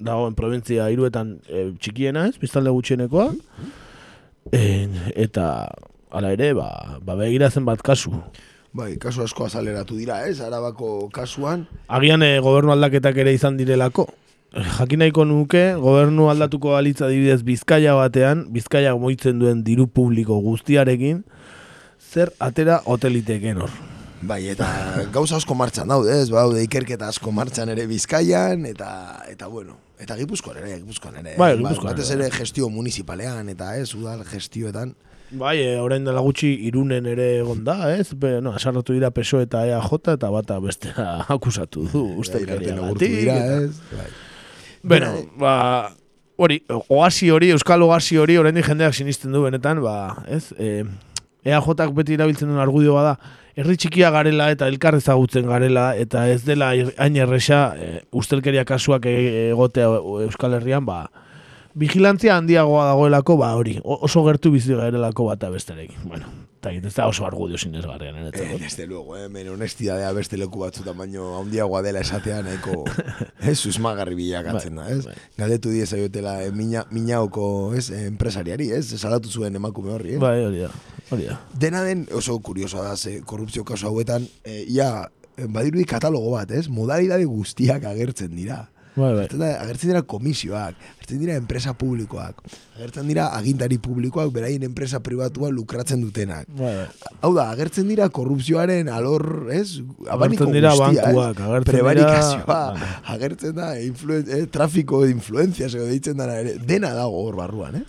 dagoen provintzia hiruetan e, txikiena ez, biztalde gutxienekoa, e, eta hala ere, ba, ba begira zenbat kasu. Bai, kasu asko azaleratu dira, ez? Arabako kasuan, Agian e, gobernu aldaketak ere izan direlako, jakin nahiko nuke, gobernu aldatuko balitza adibidez Bizkaia batean, Bizkaia moitzen duen diru publiko guztiarekin, zer atera hoteliteken hor. Bai, eta gauza asko martxan daude, ez? Baude ikerketa asko martxan ere Bizkaian, eta, eta bueno, eta Gipuzkoan ere, Gipuzkoan ere. Bai, Ba- Gipuzkoan Batez ere, gestio municipalean, eta ez, udal gestioetan. Bai, e, orain dela gutxi irunen ere egon da, ez? Be, no, asarratu dira PSO eta EAJ eta bata bestea akusatu du, agurtu gatik, dira, ez? Bai. Bueno, ba, hori, oasi hori, euskal oasi hori, oraindik jendeak sinisten du benetan, ba, ez? E, EAJak beti erabiltzen duen argudio bada, herri txikia garela eta elkar ezagutzen garela eta ez dela hain erresa e, ustelkeria kasuak e- egotea Euskal Herrian, ba, vigilantzia handiagoa dagoelako, ba, hori, oso gertu bizi garelako bata besterekin. Bueno, eta ez da oso argudio sinesgarrian, Eh, niretzako. desde luego, eh, men honestidadea beste leku batzutan baino handiagoa dela esatea nahiko ez susmagarri bilakatzen da, ez? bai. Galdetu die zaiotela eh, mina, minaoko, ez, eh, enpresariari, ez? Salatu zuen emakume horri, eh? Bai, hori da, hori da. Dena den oso kuriosoa da, ze korrupzio kasu hauetan, e, ia, eh, badirudi katalogo bat, ez? Modalidade guztiak agertzen dira. Bai, bai. Da, agertzen dira komisioak, agertzen dira enpresa publikoak, agertzen dira agintari publikoak beraien enpresa pribatua lukratzen dutenak. Bai, bai. Hau da, agertzen dira korrupzioaren alor, ez? Abaniko Agertzen dira guztia, bankuak, agertzen dira- Prebarikazioa, Bai. agertzen da, influen, eh, trafiko de influencias, edo deitzen ere, dena dago hor barruan, eh?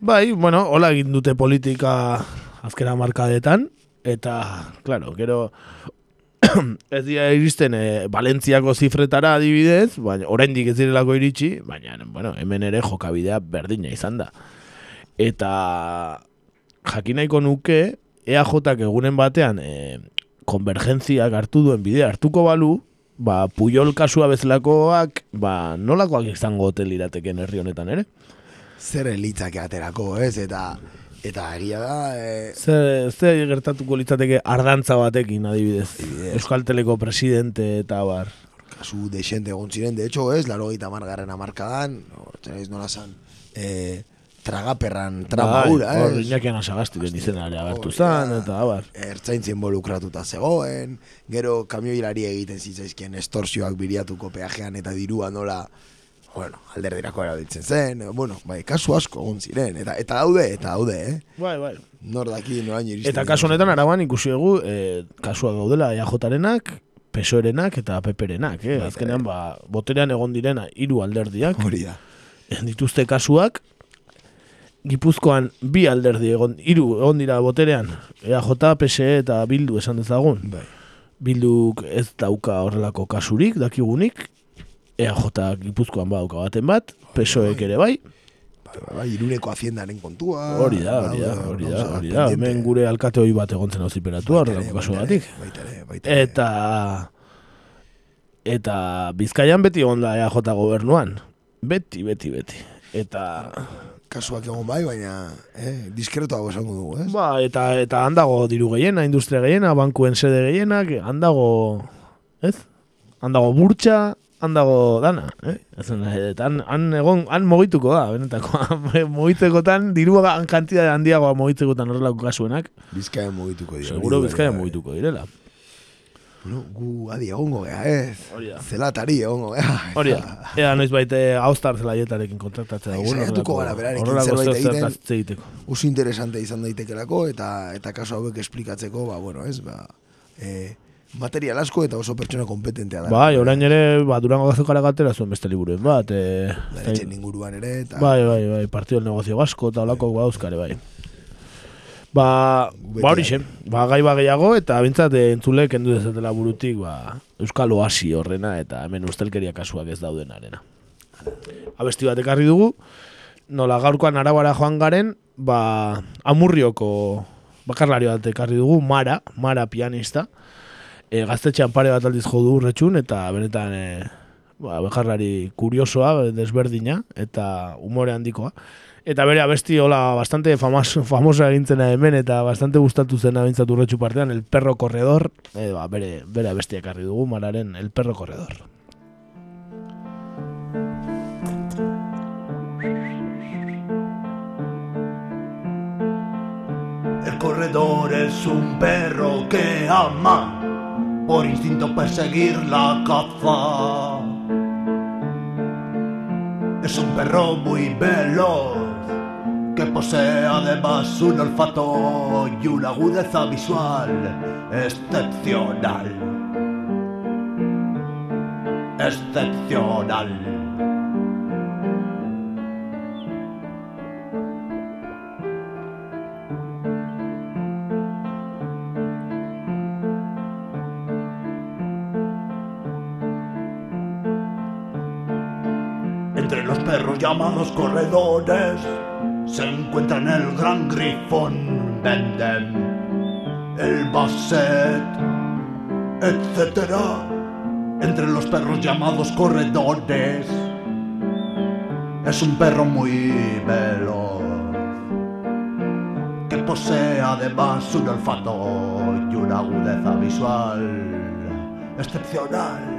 Bai, bueno, hola egin dute politika azkena markadetan, eta, claro, gero ez dira iristen e, Valentziako zifretara adibidez, baina oraindik ez direlako iritsi, baina, bueno, hemen ere jokabidea berdina izan da. Eta jakin nahiko nuke, EAJak egunen batean e, konvergentziak hartu duen bidea hartuko balu, ba, Puyol kasua bezalakoak, ba, nolakoak izango hotel irateken herri honetan ere? Zer elitzak aterako, ez? Eta eta egia da, eh, Ze, ze gertatuko litzateke ardantza batekin adibidez. Euskal Teleko presidente eta bar. kasu desente egon ziren, de hecho, ez, laro gita margarren amarkadan, txenaiz nola zan, eh, tragaperran trama Bai, hura, Hor, ez? Iñaki Anasagasti den izena ere agertu Hori zan, eta abar. Ertzaintzen involukratuta zegoen, gero kamioilari egiten zitzaizkien estorsioak biriatuko peajean eta dirua nola, bueno, alderdirako erabiltzen zen, eh, bueno, bai, kasu asko egon ziren, eta eta daude, eta daude, eh? Bai, bai. Nor daki noraino iristen. Eta kasu honetan araban ikusi dugu e, kasuak gaudela EAJarenak, PSOErenak eta PPrenak, eh? Azkenean, ba, boterean egon direna hiru alderdiak, Hori da. dituzte kasuak, Gipuzkoan bi alderdi egon, hiru egon dira boterean, EAJ, PSE eta Bildu esan dezagun. Bai. Bilduk ez dauka horrelako kasurik, dakigunik, EAJ Gipuzkoan badauka baten bat, PSOEk ere bai, Bai, bai, iruneko haciendaren kontua. hori da, hori da, hori da, hori da, hemen gure alkate hori bat egontzen hau ziperatua, horrelako kasu baita ere, batik. Eta eta Bizkaian beti egon da EAJ gobernuan. Beti, beti, beti. Eta kasuak egon bai, baina eh, diskretoago esango dugu, ez? ba, eta eta handago diru gehiena, industria gehiena, bankuen sede gehienak, handago, ez? Handago burtsa, handago dana, eh? Eta han, han egon, han mogituko da, benetako, mogitzekotan, dirua kantidade handiagoa mogitzekotan horrelako kasuenak, Bizkaian mugituko dira. seguro Bizkaian bai. mogituko direla. Bueno, gu adi egongo gea, ez? Hori da. Zelatari egongo gea. Hori da, ea noiz baite haustar zelaietarekin kontaktatzea saiatuko horrelako- gara berarekin zerbait zer- egiten. egiteko. Oso interesante izan daitekelako eta eta kasu hauek esplikatzeko, ba, bueno, ez, ba, eh, material asko eta oso pertsona kompetentea da. Bai, orain ere, ba, Durango gazokara gatera zuen beste liburuen bat. E, Beretzen inguruan ere, eta bai, bai, bai, partido del negozio basko eta olako badauzkare, bai. Ba, ba hori ba, gai ba gehiago, eta bintzat eh, entzule kendu dezatela burutik, ba, Euskal Oasi horrena, eta hemen ustelkeria kasuak ez daudenarena. Abesti bat ekarri dugu, nola gaurkoan arabara joan garen, ba, amurrioko bakarlari bat ekarri dugu, Mara, Mara pianista, e, gaztetxean pare bat aldiz jo du urretxun, eta benetan e, ba, bakarlari kuriosoa, desberdina, eta umore handikoa. Eta bere abesti hola bastante famas, famosa egintzena hemen eta bastante gustatu zena bintzatu urretxu partean, El Perro Corredor, e, ba, bere, bere abesti ekarri dugu, mararen El Perro Corredor. El corredor es un perro que ama por instinto perseguir la caza. Es un perro muy veloz que posee además un olfato y una agudeza visual excepcional. Excepcional. Perros llamados corredores se encuentran el gran grifón Bendem, el Basset, etc. Entre los perros llamados corredores es un perro muy veloz que posee además un olfato y una agudeza visual excepcional.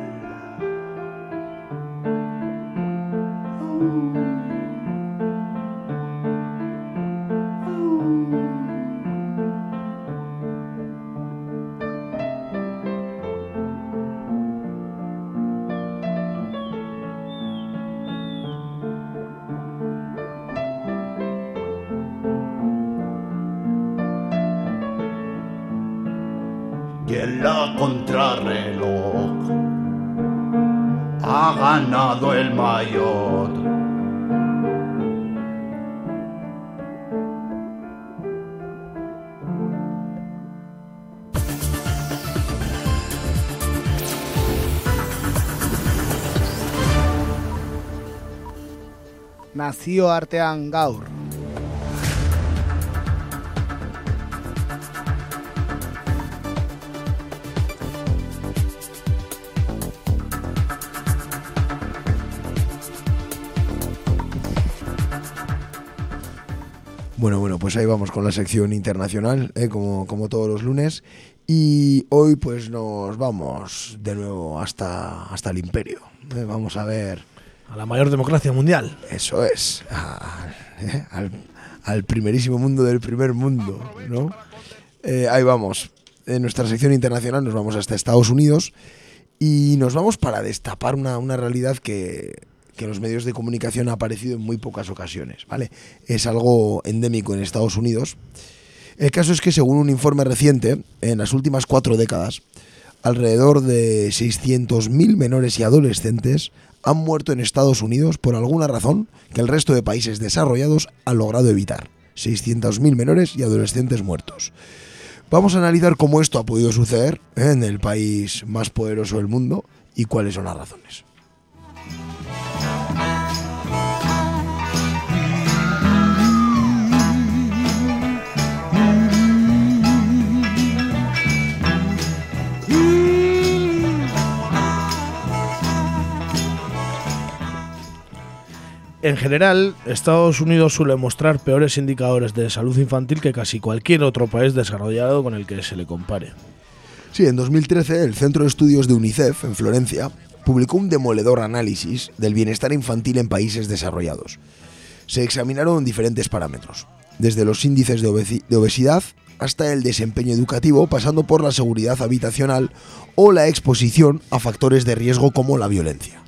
Ganado el mayor. nazioartean gaur. Pues ahí vamos con la sección internacional, ¿eh? como, como todos los lunes. Y hoy pues nos vamos de nuevo hasta, hasta el imperio. ¿eh? Vamos a ver, A la mayor democracia mundial. eso es, a- ¿eh? al, al primerísimo mundo del primer mundo, ¿no? Ahí vamos. En nuestra sección internacional nos vamos hasta Estados Unidos y nos vamos para destapar una, una realidad que, que en los medios de comunicación ha aparecido en muy pocas ocasiones, ¿vale? Es algo endémico en Estados Unidos. El caso es que según un informe reciente, en las últimas cuatro décadas, alrededor de 600.000 menores y adolescentes han muerto en Estados Unidos por alguna razón que el resto de países desarrollados han logrado evitar. 600.000 menores y adolescentes muertos. Vamos a analizar cómo esto ha podido suceder ¿eh? en el país más poderoso del mundo y cuáles son las razones. En general, Estados Unidos suele mostrar peores indicadores de salud infantil que casi cualquier otro país desarrollado con el que se le compare. Sí, en 2013 el Centro de Estudios de UNICEF en Florencia publicó un demoledor análisis del bienestar infantil en países desarrollados. Se examinaron diferentes parámetros, desde los índices de, obesi- de obesidad hasta el desempeño educativo, pasando por la seguridad habitacional o la exposición a factores de riesgo como la violencia.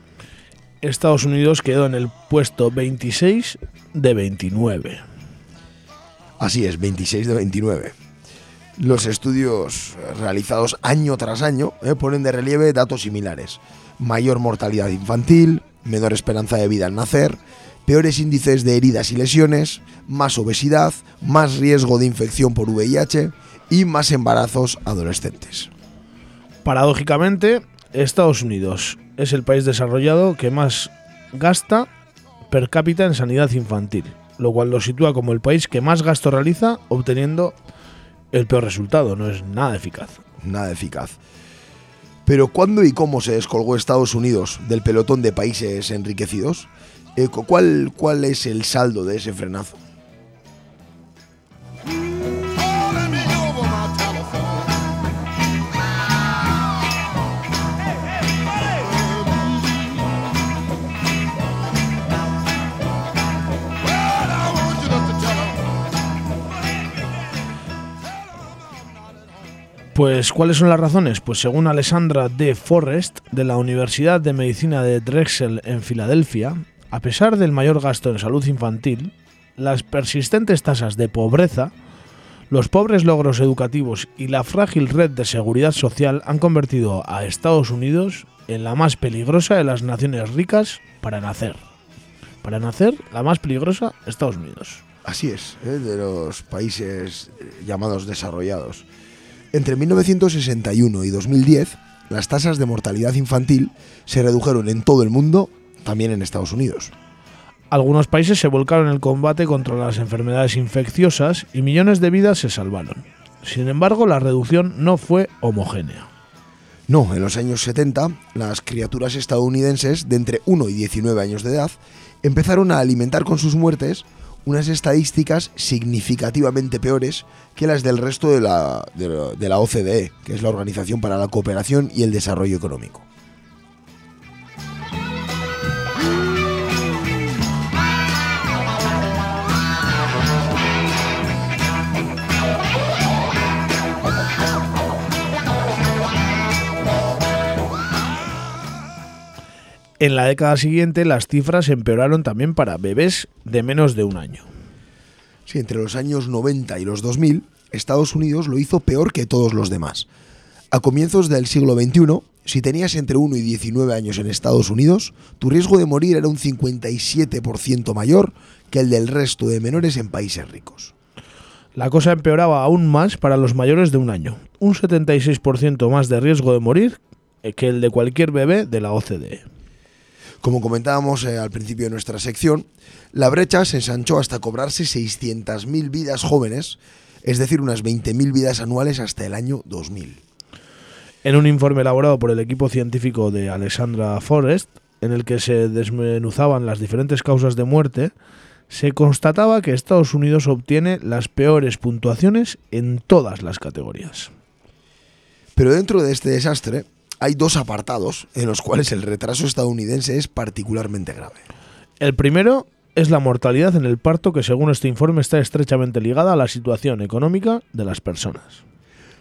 Estados Unidos quedó en el puesto 26 de 29. Así es, 26 de 29. Los estudios realizados año tras año eh, ponen de relieve datos similares. Mayor mortalidad infantil, menor esperanza de vida al nacer, peores índices de heridas y lesiones, más obesidad, más riesgo de infección por VIH y más embarazos adolescentes. Paradójicamente, Estados Unidos es el país desarrollado que más gasta per cápita en sanidad infantil, lo cual lo sitúa como el país que más gasto realiza obteniendo el peor resultado, no es nada eficaz. Nada eficaz. Pero ¿cuándo y cómo se descolgó Estados Unidos del pelotón de países enriquecidos? Eh, cu- ¿cuál, ¿Cuál es el saldo de ese frenazo? Pues, ¿cuáles son las razones? Pues según Alessandra D. Forrest, de la Universidad de Medicina de Drexel en Filadelfia, a pesar del mayor gasto en salud infantil, las persistentes tasas de pobreza, los pobres logros educativos y la frágil red de seguridad social han convertido a Estados Unidos en la más peligrosa de las naciones ricas para nacer. Para nacer, la más peligrosa, Estados Unidos. Así es, ¿eh? de los países eh, llamados desarrollados. Entre 1961 y 2010, las tasas de mortalidad infantil se redujeron en todo el mundo, también en Estados Unidos. Algunos países se volcaron en el combate contra las enfermedades infecciosas y millones de vidas se salvaron. Sin embargo, la reducción no fue homogénea. No, en los años 70, las criaturas estadounidenses de entre 1 y 19 años de edad empezaron a alimentar con sus muertes unas estadísticas significativamente peores que las del resto de la, de la- de la OCDE, que es la Organización para la Cooperación y el Desarrollo Económico. En la década siguiente, las cifras empeoraron también para bebés de menos de un año. Sí, entre los años 90 y los 2000, Estados Unidos lo hizo peor que todos los demás. A comienzos del siglo XXI, si tenías entre 1 y 19 años en Estados Unidos, tu riesgo de morir era un 57% mayor que el del resto de menores en países ricos. La cosa empeoraba aún más para los mayores de un año, un 76% más de riesgo de morir que el de cualquier bebé de la OCDE. Como comentábamos eh, al principio de nuestra sección, la brecha se ensanchó hasta cobrarse 600.000 vidas jóvenes, es decir, unas 20.000 vidas anuales hasta el año 2000. En un informe elaborado por el equipo científico de Alexandra Forrest, en el que se desmenuzaban las diferentes causas de muerte, se constataba que Estados Unidos obtiene las peores puntuaciones en todas las categorías. Pero dentro de este desastre hay dos apartados en los cuales el retraso estadounidense es particularmente grave. El primero es la mortalidad en el parto que según este informe está estrechamente ligada a la situación económica de las personas.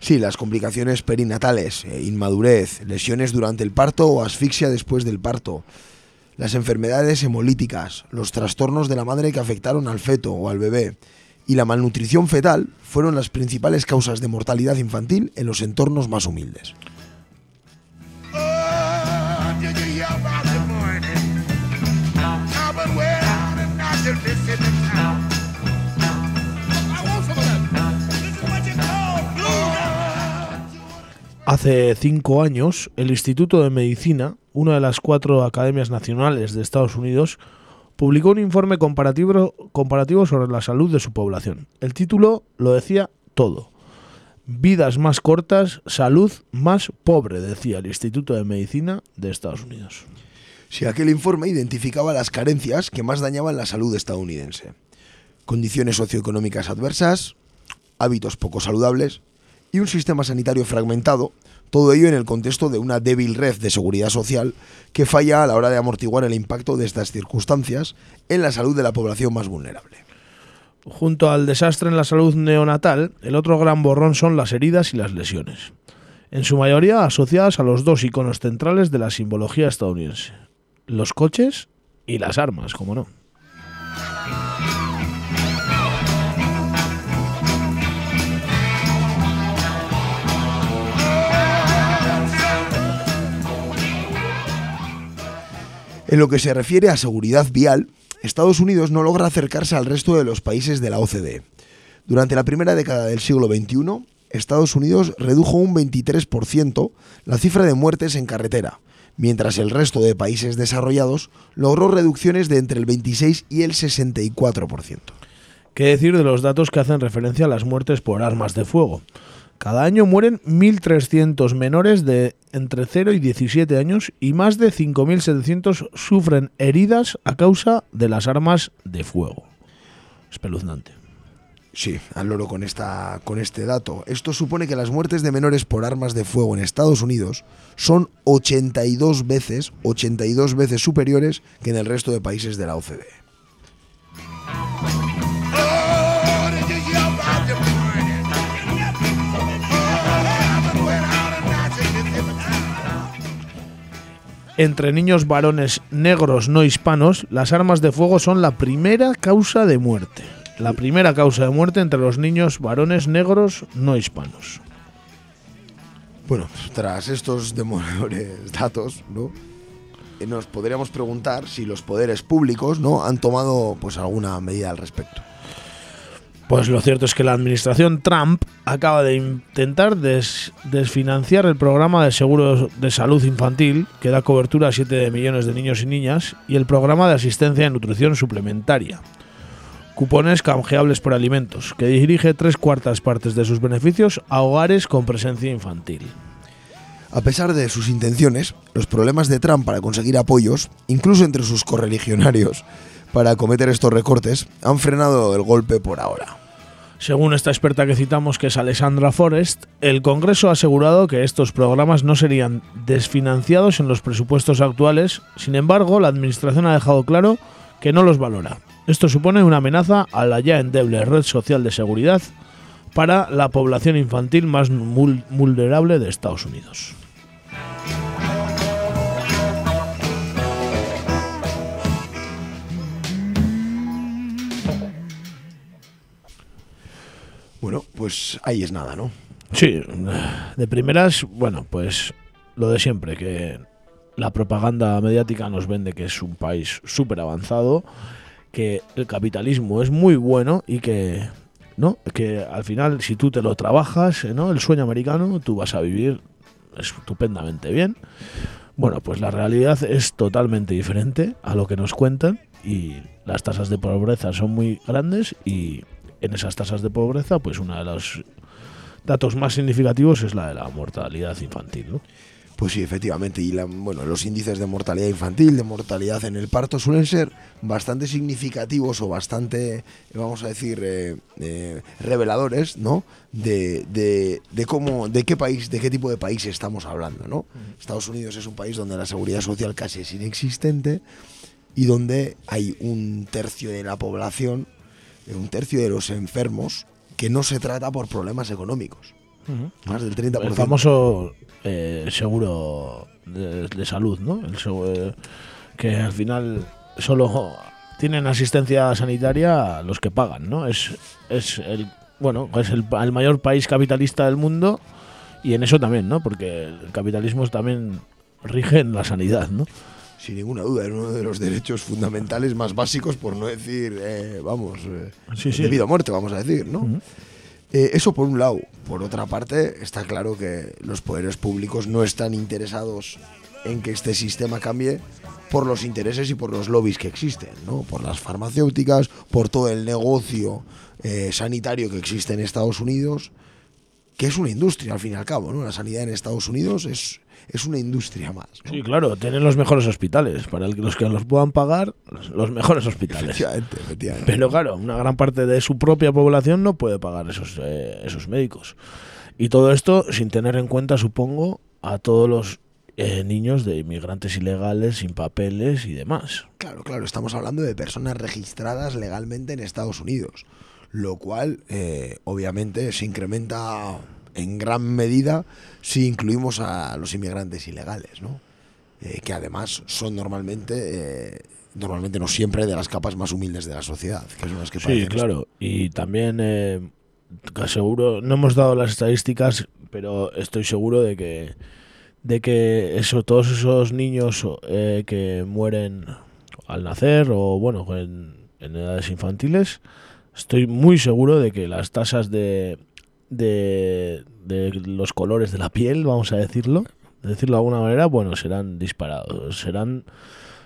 Sí, las complicaciones perinatales, eh, inmadurez, lesiones durante el parto o asfixia después del parto, las enfermedades hemolíticas, los trastornos de la madre que afectaron al feto o al bebé y la malnutrición fetal fueron las principales causas de mortalidad infantil en los entornos más humildes. Hace cinco años, el Instituto de Medicina, una de las cuatro academias nacionales de Estados Unidos, publicó un informe comparativo, sobre la salud de su población. El título lo decía todo. Vidas más cortas, salud más pobre, decía el Instituto de Medicina de Estados Unidos. Si aquel informe identificaba las carencias que más dañaban la salud estadounidense. Condiciones socioeconómicas adversas, hábitos poco saludables y un sistema sanitario fragmentado, todo ello en el contexto de una débil red de seguridad social que falla a la hora de amortiguar el impacto de estas circunstancias en la salud de la población más vulnerable. Junto al desastre en la salud neonatal, el otro gran borrón son las heridas y las lesiones, en su mayoría asociadas a los dos iconos centrales de la simbología estadounidense, los coches y las armas, como no. En lo que se refiere a seguridad vial, Estados Unidos no logra acercarse al resto de los países de la OCDE. Durante la primera década del siglo XXI, Estados Unidos redujo un 23% la cifra de muertes en carretera, mientras el resto de países desarrollados logró reducciones de entre el 26 y el 64%. ¿Qué decir de los datos que hacen referencia a las muertes por armas de fuego? Cada año mueren 1.300 menores de entre 0 y 17 años y más de 5.700 sufren heridas a causa de las armas de fuego. Espeluznante. Sí, al loro con, esta, con este dato. Esto supone que las muertes de menores por armas de fuego en Estados Unidos son 82 veces, 82 veces superiores que en el resto de países de la OCDE. entre niños varones negros no hispanos, las armas de fuego son la primera causa de muerte. La primera causa de muerte entre los niños varones negros no hispanos. Bueno, tras estos demoledores datos, ¿no? Eh, Nos podríamos preguntar si los poderes públicos, ¿no? Han tomado, pues, alguna medida al respecto. Pues lo cierto es que la administración Trump acaba de intentar des- desfinanciar el programa de seguro de salud infantil que da cobertura a 7 millones de niños y niñas y el programa de asistencia y nutrición suplementaria. Cupones canjeables por alimentos, que dirige tres cuartas partes de sus beneficios a hogares con presencia infantil. A pesar de sus intenciones, los problemas de Trump para conseguir apoyos, incluso entre sus correligionarios, para acometer estos recortes, han frenado el golpe por ahora. Según esta experta que citamos, que es Alessandra Forrest, el Congreso ha asegurado que estos programas no serían desfinanciados en los presupuestos actuales, sin embargo, la Administración ha dejado claro que no los valora. Esto supone una amenaza a la ya endeble red social de seguridad para la población infantil más vulnerable de Estados Unidos. Bueno, pues ahí es nada, ¿no? Sí, de primeras, bueno, pues lo de siempre, que la propaganda mediática nos vende que es un país súper avanzado, que el capitalismo es muy bueno y que, ¿no? Que al final, si tú te lo trabajas, ¿no? El sueño americano, tú vas a vivir estupendamente bien. Bueno, pues la realidad es totalmente diferente a lo que nos cuentan y las tasas de pobreza son muy grandes y en esas tasas de pobreza, pues una de los datos más significativos es la de la mortalidad infantil. Pues sí, efectivamente. Y la- bueno, los índices de mortalidad infantil, de mortalidad en el parto, suelen ser bastante significativos o bastante, vamos a decir, eh, eh, reveladores, ¿no? De, de, de cómo, de qué país, de qué tipo de país estamos hablando, ¿no? Estados Unidos es un país donde la seguridad social casi es inexistente y donde hay un tercio de la población, eh, un tercio de los enfermos, que no se trata por problemas económicos. Más del 30%. El famoso eh, seguro de, de salud, ¿no? El segu- eh, que al final solo tienen asistencia sanitaria los que pagan, ¿no? Es, es el bueno, es el, el mayor país capitalista del mundo y en eso también, ¿no? Porque el capitalismo también rige en la sanidad, ¿no? Sin ninguna duda, es uno de los derechos fundamentales más básicos, por no decir, eh, vamos, eh, Sí, sí. debido a muerte, vamos a decir, ¿no? Eh, eso por un lado. Por otra parte, está claro que los poderes públicos no están interesados en que este sistema cambie por los intereses y por los lobbies que existen, ¿no? Por las farmacéuticas, por todo el negocio eh, sanitario que existe en Estados Unidos, que es una industria al fin y al cabo, ¿no? La sanidad en Estados Unidos es, es una industria más. ¿no? Sí, claro, tienen los mejores hospitales. Para los que los puedan pagar, los mejores hospitales. Efectivamente, efectivamente. Pero claro, una gran parte de su propia población no puede pagar esos, eh, esos médicos. Y todo esto sin tener en cuenta, supongo, a todos los eh, niños de inmigrantes ilegales, sin papeles y demás. Claro, claro, estamos hablando de personas registradas legalmente en Estados Unidos, lo cual eh, obviamente se incrementa en gran medida si incluimos a los inmigrantes ilegales, ¿no? Eh, que además son normalmente, eh, normalmente no siempre, de las capas más humildes de la sociedad, que son las que Sí, claro. Y también, eh, seguro, no hemos dado las estadísticas, pero estoy seguro de que de que eso, todos esos niños eh, que mueren al nacer o bueno en, en edades infantiles, estoy muy seguro de que las tasas de, de, los colores de la piel, vamos a decirlo, de decirlo de alguna manera, bueno, serán disparados. Serán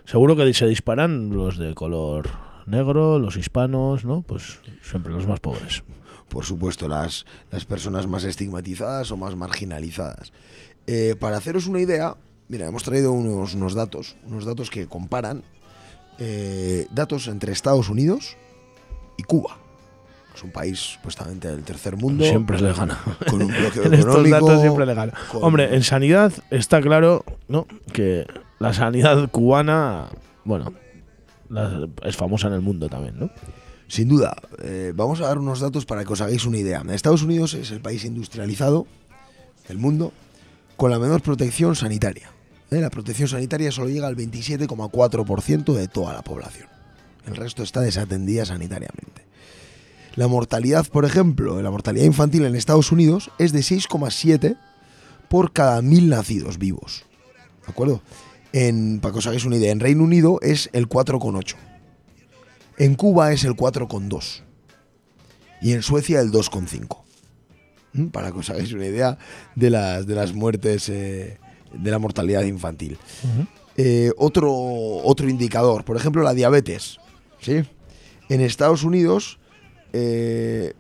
seguro que se disparan los de color negro, los hispanos, ¿no? Pues siempre los más pobres. por supuesto, las, las personas más estigmatizadas o más marginalizadas. Eh, para haceros una idea, mira, hemos traído unos, unos datos, unos datos que comparan eh, datos entre Estados Unidos y Cuba. Es un país supuestamente del tercer mundo. Siempre le gana. Con un bloqueo en estos económico. datos siempre le gana. con- Hombre, en sanidad está claro, ¿no? Que la sanidad cubana, bueno, es famosa en el mundo también, ¿no? Sin duda, eh, vamos a dar unos datos para que os hagáis una idea. Estados Unidos es el país industrializado del mundo con la menor protección sanitaria. ¿eh? La protección sanitaria solo llega al 27,4% de toda la población. El resto está desatendida sanitariamente. La mortalidad, por ejemplo, la mortalidad infantil en Estados Unidos es de 6,7 por cada mil nacidos vivos. ¿De acuerdo? En, para que os hagáis una idea, en Reino Unido es el 4,8. En Cuba es el 4,2. Y en Suecia el 2,5. ¿Mm? Para que os hagáis una idea de las, de las muertes, eh, de la mortalidad infantil. Eh, otro, otro indicador, por ejemplo, la diabetes. ¿sí? En Estados Unidos, eh,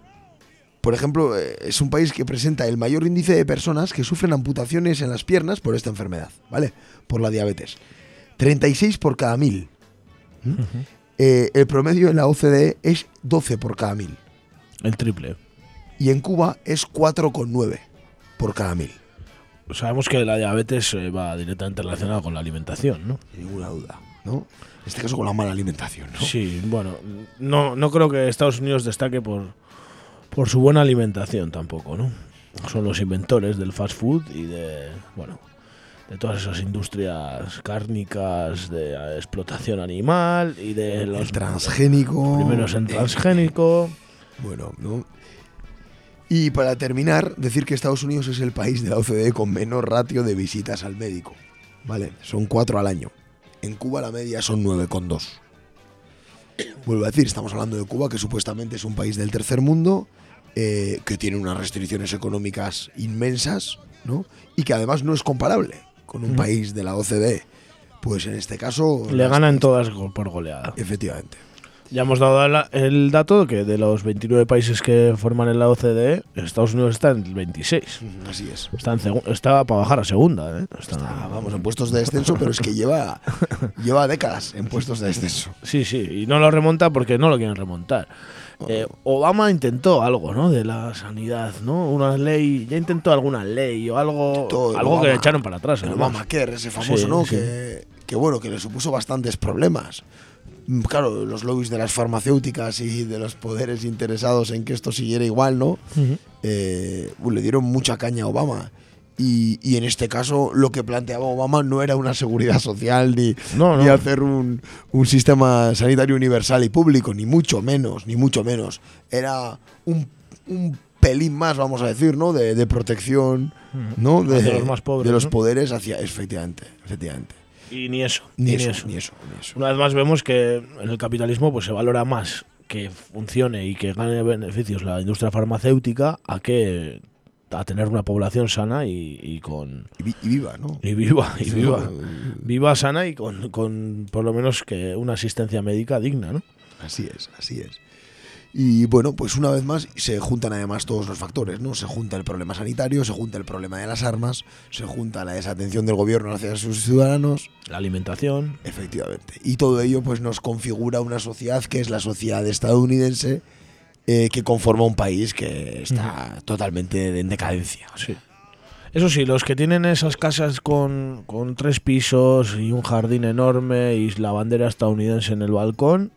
por ejemplo, eh, es un país que presenta el mayor índice de personas que sufren amputaciones en las piernas por esta enfermedad, ¿vale? Por la diabetes. 36 por cada mil. ¿Mm? Eh, el promedio en la OCDE es 12 por cada mil. El triple. Y en Cuba es 4,9 por cada mil. Sabemos que la diabetes va directamente relacionada con la alimentación, ¿no? Sin ninguna duda, ¿no? En este caso con la mala alimentación, ¿no? Sí, bueno, no, no creo que Estados Unidos destaque por, por su buena alimentación tampoco, ¿no? Son los inventores del fast food y de, bueno, de todas esas industrias cárnicas de explotación animal y de los El transgénico. primeros en eh, transgénico. Bueno, ¿no? Y para terminar, decir que Estados Unidos es el país de la OCDE con menor ratio de visitas al médico. ¿Vale? Son cuatro al año. En Cuba la media son 9,2. Vuelvo a decir, estamos hablando de Cuba, que supuestamente es un país del tercer mundo, eh, que tiene unas restricciones económicas inmensas, ¿no? Y que además no es comparable con un país de la OCDE. Pues en este caso... Le las- gana en todas por goleada. Efectivamente. Ya hemos dado la- el dato que de los 29 países que forman en la OCDE, Estados Unidos está en el 26. Así es. Está, en está para bajar a segunda, ¿eh? Está- vamos, en puestos de descenso, pero es que lleva, lleva décadas en puestos de descenso. Sí, sí, y no lo remonta porque no lo quieren remontar. Eh, Obama intentó algo, ¿no? De la sanidad, ¿no? Una ley, ya intentó alguna ley o algo, Todo algo que Obama- le echaron para atrás. El además. Obamacare, ese famoso, Sí, ¿no? sí. Que, que bueno, que le supuso bastantes problemas. Claro, los lobbies de las farmacéuticas y de los poderes interesados en que esto siguiera igual, ¿no? Eh, le dieron mucha caña a Obama. Y, y en este caso lo que planteaba Obama no era una seguridad social ni, No, ni no. hacer un, un sistema sanitario universal y público, ni mucho menos, ni mucho menos. Era un, un pelín más, vamos a decir, ¿no? De, de protección, ¿no? Hacia los más pobres, de los ¿no? poderes hacia, efectivamente, efectivamente. Y ni eso, Ni, ni, eso, eso. ni eso, ni eso. Una vez más vemos que en el capitalismo pues se valora más que funcione y que gane beneficios la industria farmacéutica a que a tener una población sana y, y con Y, vi- y viva, ¿no? y viva y Sí, viva no, viva sana y con, con por lo menos que una asistencia médica digna, ¿no? Así es, así es. Y bueno, pues una vez más se juntan además todos los factores, ¿no? Se junta el problema sanitario, se junta el problema de las armas, se junta la desatención del gobierno hacia sus ciudadanos, La alimentación, efectivamente. Y todo ello pues nos configura una sociedad que es la sociedad estadounidense eh, que conforma un país que está totalmente en decadencia. sí. Eso sí, los que tienen esas casas con, con tres pisos y un jardín enorme y la bandera estadounidense en el balcón,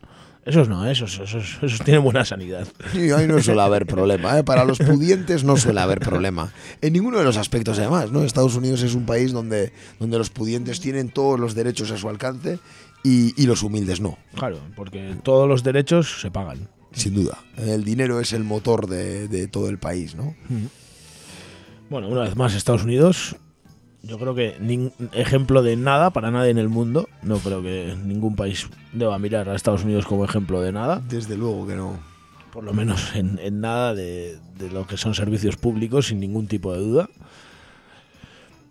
esos no, esos, esos, esos tienen buena sanidad. Y ahí no suele haber problema, ¿eh? Para los pudientes no suele haber problema. En ninguno de los aspectos, además, ¿no? Estados Unidos es un país donde, donde los pudientes tienen todos los derechos a su alcance y, y los humildes no, Claro, porque todos los derechos se pagan. sin duda. El dinero es el motor de, de todo el país, ¿no? Bueno, una vez más, Estados Unidos, yo creo que ejemplo de nada para nadie en el mundo. No creo que ningún país deba mirar a Estados Unidos como ejemplo de nada. Desde luego que no. Por lo menos en, en nada de, de lo que son servicios públicos, sin ningún tipo de duda.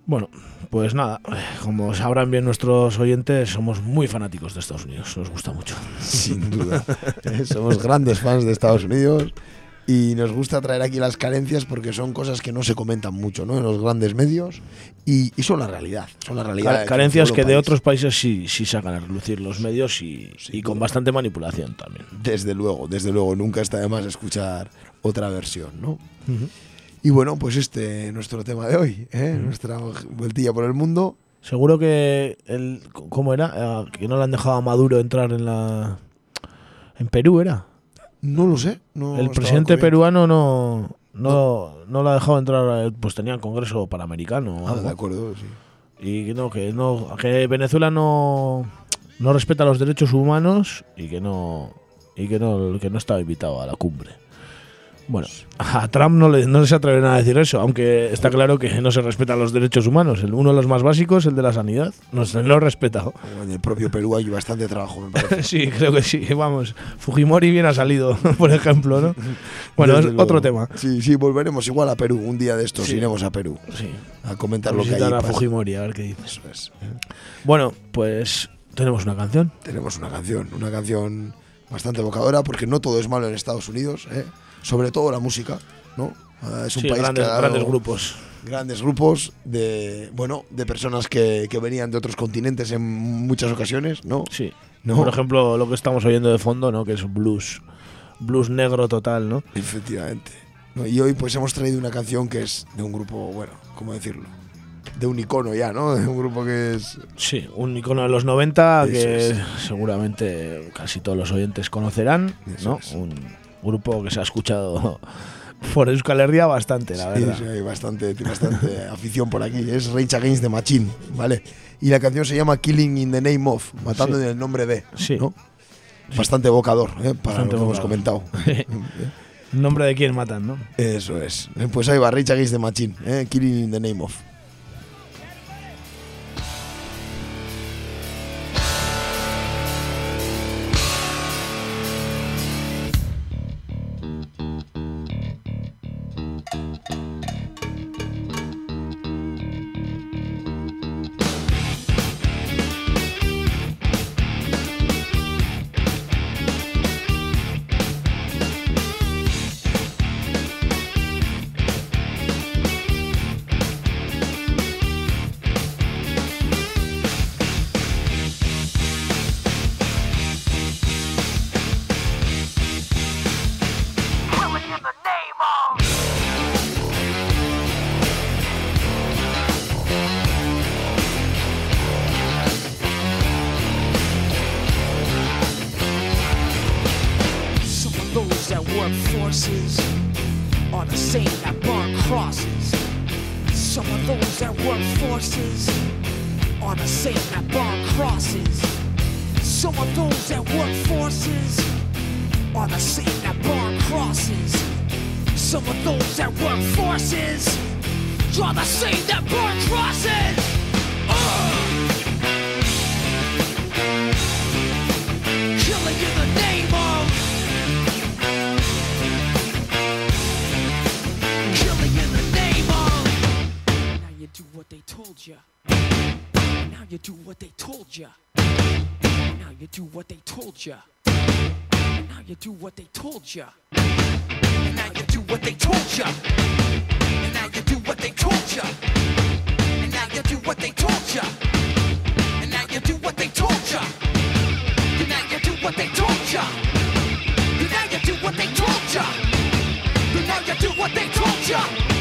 Bueno, pues nada, como sabrán bien nuestros oyentes, somos muy fanáticos de Estados Unidos, nos gusta mucho. Sin duda. Somos grandes fans de Estados Unidos y nos gusta traer aquí las carencias porque son cosas que no se comentan mucho ¿no? en los grandes medios y, y son la realidad. Son la realidad. Carencias que de otros países sí, sí sacan a relucir los medios y, y con bastante manipulación también. Desde luego, desde luego. Nunca está de más escuchar otra versión, ¿no? Y bueno, pues este nuestro tema de hoy, ¿eh? nuestra vueltilla por el mundo. Seguro que el ¿cómo era? Ah, que no le han dejado a Maduro entrar en la en Perú era. No lo sé. no el presidente peruano no no no lo ha dejado entrar, eh, pues tenía congreso panamericano o Ah, algo. de acuerdo, sí. Y que no, que no, que Venezuela no, no respeta los derechos humanos y que no, y que no, que no estaba invitado a la cumbre. Bueno, a Trump no, le, no se atreven a decir eso, aunque está claro que no se respetan los derechos humanos. El, uno de los más básicos, el de la sanidad, no se lo ha respetado. En el propio Perú hay bastante trabajo, me parece. sí, creo que sí. Vamos, Fujimori bien ha salido, por ejemplo, ¿no? Bueno, Desde es luego. otro tema. Sí, sí, volveremos igual a Perú. Un día de estos Sí. iremos a Perú Sí. a comentar lo que hay. A. Fujimori, a ver qué dice. Eso es. Bueno, pues tenemos una canción. Tenemos una canción, una canción bastante evocadora, porque no todo es malo en Estados Unidos, ¿eh? Sobre todo la música, ¿no? Ah, es un Sí, país grandes, que ha dado grandes grupos. grandes grupos de bueno de personas que, que venían de otros continentes en muchas ocasiones, ¿no? Sí. No. Por ejemplo, lo que estamos oyendo de fondo, ¿no? Que es blues. Blues negro total, ¿no? Efectivamente. ¿no? Y hoy pues hemos traído una canción que es de un grupo, bueno, ¿cómo decirlo? De un icono ya, ¿no? De un grupo que es... Sí, un icono de los 90 Eso que es. seguramente casi todos los oyentes conocerán, Eso ¿no? Un grupo que se ha escuchado por Euskal Herria bastante, la Sí, verdad. sí, hay bastante, bastante afición por aquí. Es Rage Against the Machine, ¿vale? Y la canción se llama Killing in the Name of, matando Sí. en el nombre de. Sí. ¿no? Bastante evocador, ¿eh? Para Bastante lo que hemos comentado. Nombre de quién matan, ¿no? Eso es. Pues ahí va, Rage Against the Machine, ¿eh? Killing in the Name of. What they told ya. And now you do what they told ya.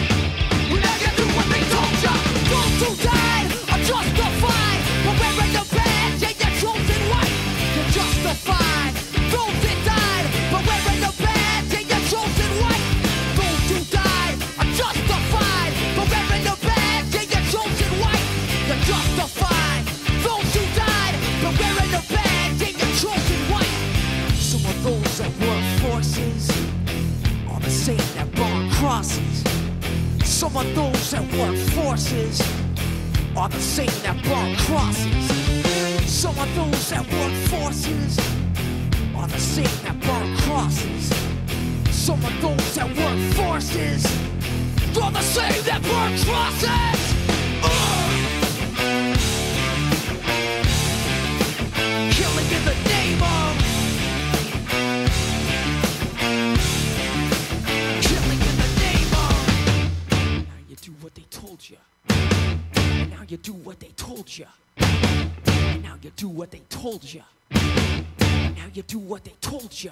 Some of those that work forces are the same that burn crosses. Some of those that work forces are the same that burn crosses. Some of those that work forces are the same that burn crosses. What they told you. Now you do what they told you.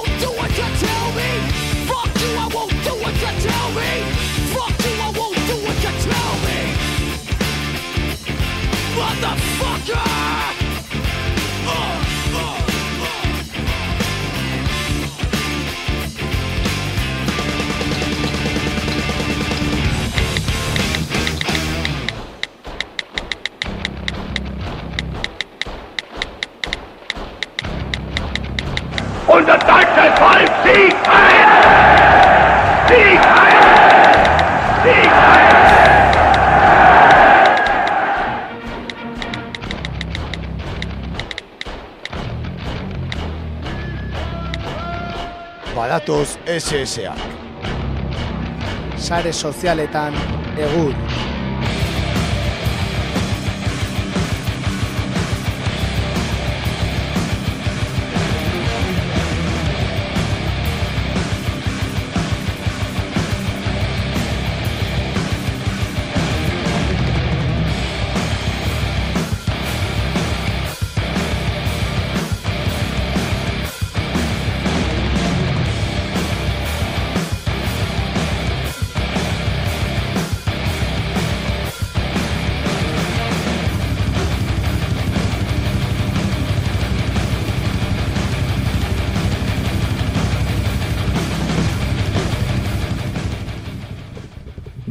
unser deutsches Volk Sieg! Badatoz SSA. Sare sozialetan egur.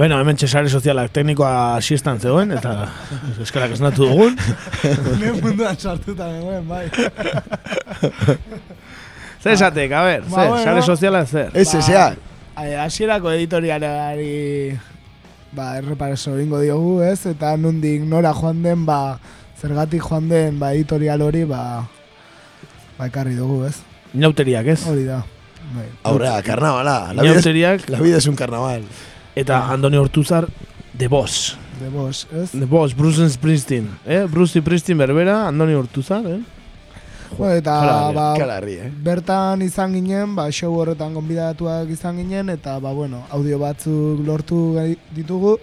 Bueno, hemen txesare sozialak teknikoa siestan zegoen, eta eskarak esnatu dugun. Ne munduan sartuta nengoen, bai. Zer esatek, a ber, Ba, zer, bueno. sare soziala zer. SSA. Ba, eh, hasierako editorialari ba, errepareso ingo diogu, ez? Eta nundik nora joan den, ba, zergatik joan den, ba, editorial hori, ba, ba, ekarri dugu, ez? Inauteriak, ez? Hori da. Bai. Aurrea, karnavala. La vida, es, Inauteriak, la vida es un carnaval. Eta Andoni Hortuzar, The Boss. De bos, ez? The Boss, Bruce Springsteen. Eh? Bruce Springsteen berbera, Andoni Hortuzar, eh? Bueno, eta, Kalarri, ba, Kalarri, eh? bertan izan ginen, ba, show horretan gonbidatuak izan ginen, eta, ba, bueno, audio batzuk lortu ditugu,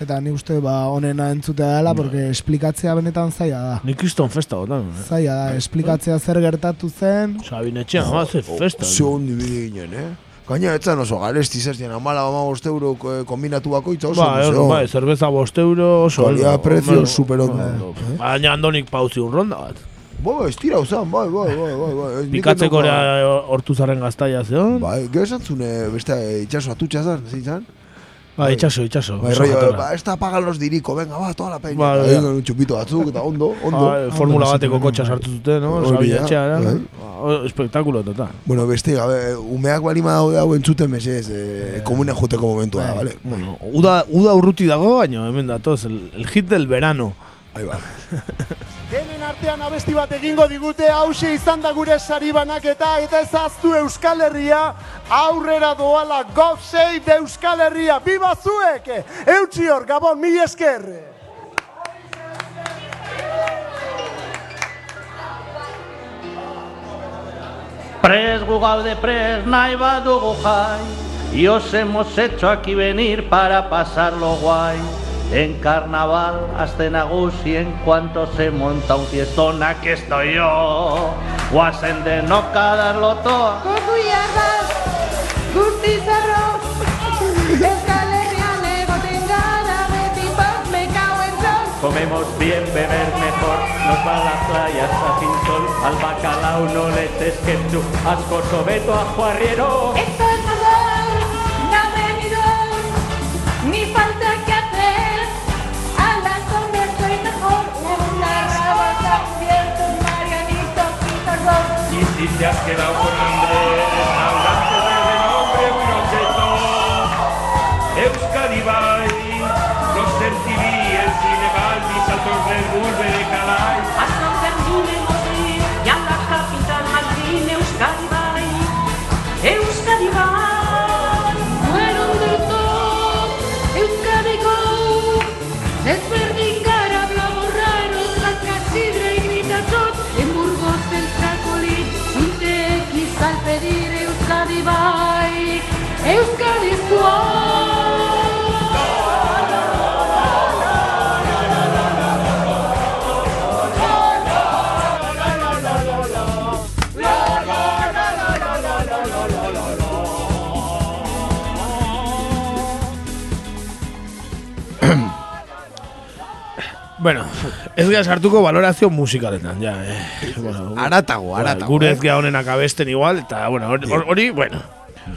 eta ni uste, ba, onena entzutea dela, porque esplikatzea benetan zaila da. Ni kriston festa gotan. Eh? Zaila da, esplikatzea zer gertatu zen, Sabinetxean, ba, ze festa. Ze ondi bide ginen, eh? Gaina etzan oso garesti zertien, amala bama bost euro eh, kombinatu bakoitza oso. Ba, euro, zegoen. bai, zerbeza bost euro, oso. Ondo, prezio, ondo, super ondo. ondo. Baina Andonik pauzi un ronda bat. Bai, ez tira uzan, bai, bai, bai, bai, bai. Ez nik Pikatzeko endoka- ere Hortuzarren gaztaia zeon. Bai, gero esan beste, itxaso atutxa zan, zin zan? Ba, itxaso, itxaso. Bai, rollo, ba, ez da pagan los diriko, venga, ba, toda la peña. Bai, Eta bai. egin un txupito batzuk, eta ondo, ondo. Ah, formula bateko kotxa sartu zuten, no? Hori da, Sabinetxeara. bai. Ba, Espektakulo total. Bueno, beste, gabe, umeak balima daude hau entzuten mesez, eh, komune juteko momentua, da, vale? Bueno, uda, uda urruti dago, baina hemen datoz, el, el hit del verano. Ahí va. Artean abesti bat egingo digute hause izan da gure sari banaketa eta ezaztu Euskal Herria aurrera doala God Save Euskal Herria Biba zuek! Eutxi hor, Gabon, mi esker! Pres gu gaude pres nahi badugu jai Y os hemos hecho aquí venir para pasarlo guay En carnaval hasta nagusi en cuanto se monta un fiestón aquí estoy yo. Guasen de no darlo todo. Kokuiarrak, guztizarro, Euskal Herrian egoten gara beti bat mekauen zon. Comemos bien, beber mejor, nos va a las playas a sol. Al bacalao no le eches ketchup, asco sobeto ajo arriero Esto es amor, no venido, ni falta Y te has quedado con hambre, restaurante de muy cheto. Euskadi Bai, los MTV, el cine Balbi, saltos del Bulbe de Calais. Hasta un termine morir, y a la capital Madrid, Euskadi bai, Euskadi bai. Fueron del todo, Euskadi Bueno, ez gara sartuko valorazio musikaletan, ja. Eh. Bueno, Aratago, aratago, Gure eh. ez gara honen akabesten igual, eta, bueno, hori, bueno.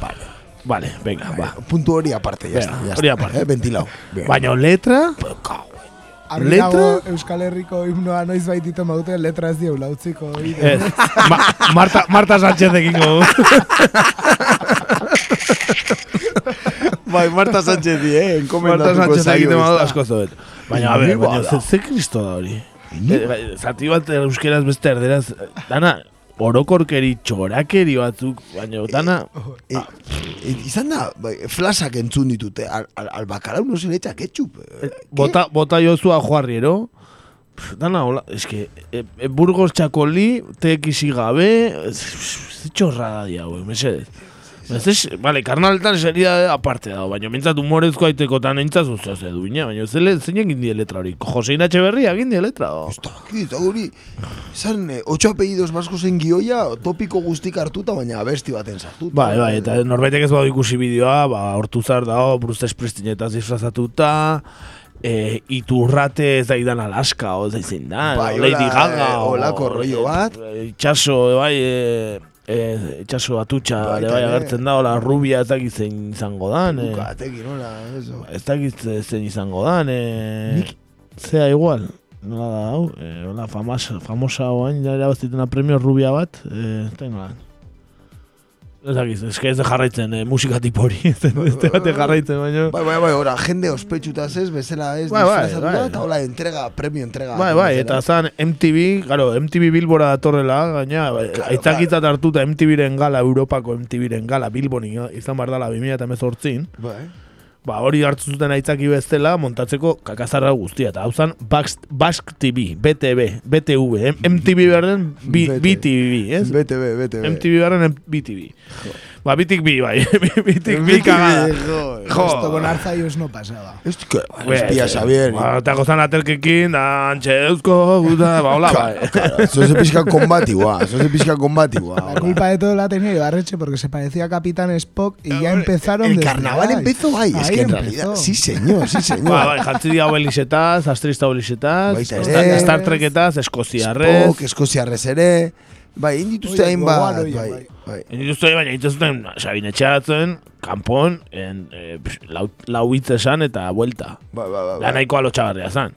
Vale. Vale, venga, ba. Puntu hori aparte, ya Venga, está. ya aparte. Eh, ventilado. Baina letra, Letra? Euskal Herriko himnoa noiz baitito maute letra ez dieu lautziko. ez, Ma, Marta, Marta Sánchez egingo. Bai, Marta Sánchez di, eh, Marta Sánchez egiten badu ezta? asko zoet. Baina, a ber, baina, da. ze, ze kristo da hori? Eh, bai, Zati bat euskeraz beste erderaz, dana, orokorkeri, txorakeri batzuk, baina, dana, Eh, eh, izan da, bai, flasak entzun ditute, al, al, al bakalau no se le echa ketchup. Eh, bota, bota jozua juarriero, Pff, dana, hola, eske, e, e, Burgos txakoli, TXI gabe, ze txorrada dia, hau, mesedez. Ez ez, vale, karnaletan seria aparte dago, baina mintzat humorezko aitekotan eintzaz usta ze duina, baina zele, zein egin die letra hori? Josein Etxeberria egin die letra, o. Eta hori, izan, eh, ocho apellidos baskozen gioia, topiko guztik hartuta, baina abesti baten sartuta. Bai, bai, eta norbaitek ez badu ikusi bideoa, ba, hortuzar dago, Bruce Springsteenetaz disfrazatuta, e, iturrate ez da idan Alaska, o ez da Bai, Lady Gaga, eh, o- holako rollo bat. itxaso, bai, e, e, itxaso atutxa, Bai, ere bai agertzen da, hola, rubia ez dakit zein izango dan, e, Bukatekin, hola, eso. ez dakit zein izango dan, e, zea igual, nola da, hau, e, hola, famas, famosa oain, ja erabaztitena premio rubia bat, e, ez da. Ez dakit, ez jarraitzen eh, musika tipo hori, ez bate jarraitzen, baina... Bai, bai, bai, ora, jende ospetsutaz ez, bezala ez, Bai, bai, bai. eta hola, entrega, premio entrega. Bai, bai, eta zan MTV, claro, MTV Bilbora datorrela, gaina, claro, aitzakitzat hartuta MTVren gala, Europako MTVren gala, Bilbon izan bar dala 2018, Bai. Ba, hori hartu zuten aitzaki bestela montatzeko kakazarra guztia, eta hau zan Bask, Bask TV, BTV, BTV, M- MTV berden. BTV, ez? BTV, BTV. MTV berden BTV. Ba, bitik bi, bai, bitik bi kagada. jo. Esto con Arzaius no pasaba. Ez que, espia Xavier. Ba, eta gozan atelkekin, da, antxe eusko, guta, ba, hola, bai. Eso se pizca combatigua, eso se pizca combatigua. La culpa de todo la tenía Ibarreche porque se parecía a Capitán Spock y ya empezaron El carnaval empezó ahí, es que en realidad, sí señor, sí señor. Ba, bai, jantzi dia belisetaz, astrista belisetaz, Baita Star, Treketaz, Eskoziarrez. Spock, Eskoziarrez ere, bai, indituzte hainbat, gogoan oie, bai, bai. bai. Indituzte baina ituzten Sabine Etxeatzen, kanpon, en, e, pff, lau, lau hitz esan eta buelta. Bai, bai, bai. Da nahiko alotxagarria zan.